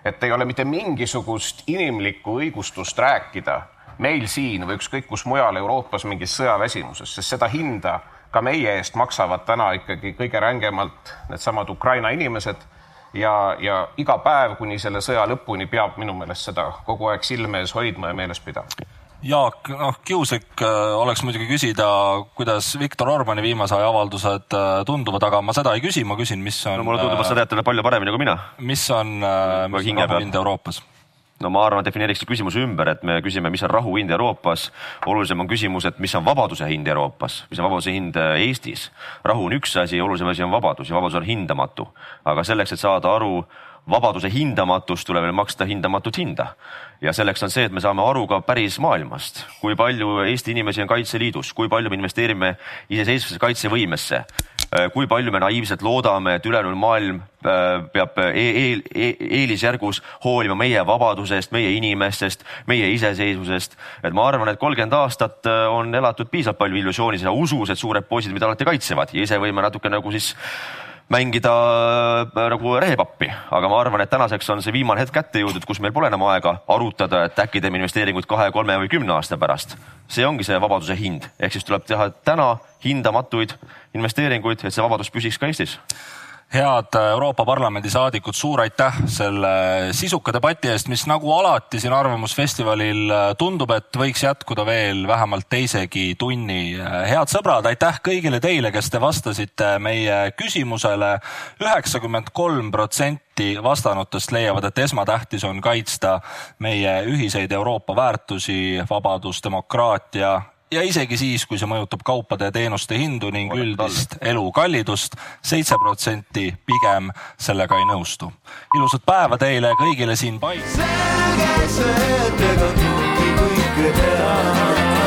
et ei ole mitte mingisugust inimlikku õigustust rääkida meil siin või ükskõik kus mujal Euroopas mingist sõjaväsimusest, sest seda hinda ka meie eest maksavad täna ikkagi kõige rängemalt needsamad Ukraina inimesed ja, ja iga päev kuni selle sõja lõpuni peab minu meelest seda kogu aeg silme ees hoidma ja meeles pidama. Jaak, noh, kiuslik äh, oleks muidugi küsida, kuidas Viktor Orbani viimase aja avaldused äh, tunduvad, aga ma seda ei küsi, ma küsin, mis on. no mulle tundub, et sa tead teda palju paremini kui mina. mis on, mis on rahuhind Euroopas? No ma arvan, defineeriks küsimuse ümber, et me küsime, mis on rahu hind Euroopas. olulisem on küsimus, et mis on vabaduse hind Euroopas, mis on vabaduse hind äh, Eestis. rahu on üks asi, olulisem asi on vabadus ja vabadus on hindamatu. aga selleks, et saada aru vabaduse hindamatust, tuleb meil maksta hindamatut hinda. ja selleks on see, et me saame aru ka päris maailmast, kui palju Eesti inimesi on Kaitseliidus, kui palju me investeerime iseseisvasse kaitsevõimesse kui palju me naiivselt loodame, et ülejäänud maailm äh, peab eel, eel, eelisjärgus hoolima meie vabadusest, meie inimestest, meie iseseisvusest. et ma arvan, et kolmkümmend aastat äh, on elatud piisavalt palju illusioonis ja usus, et suured poisid meid alati kaitsevad ja ise võime natuke nagu siis mängida nagu rehepappi, aga ma arvan, et tänaseks on see viimane hetk kätte jõudnud, kus meil pole enam aega arutada, et äkki teeme investeeringuid kahe, kolme või kümne aasta pärast. see ongi see vabaduse hind, ehk siis tuleb teha täna hindamatuid investeeringuid, et see vabadus püsiks ka Eestis head Euroopa Parlamendi saadikud, suur aitäh selle sisuka debati eest, mis nagu alati siin Arvamusfestivalil tundub, et võiks jätkuda veel vähemalt teisegi tunni. head sõbrad, aitäh kõigile teile, kes te vastasite meie küsimusele. üheksakümmend kolm protsenti vastanutest leiavad, et esmatähtis on kaitsta meie ühiseid Euroopa väärtusi, vabadus, demokraatia ja isegi siis, kui see mõjutab kaupade ja teenuste hindu ning üldist elukallidust, seitse protsenti pigem sellega ei nõustu. ilusat päeva teile kõigile siin Paides. selge see, et ega kõike teha.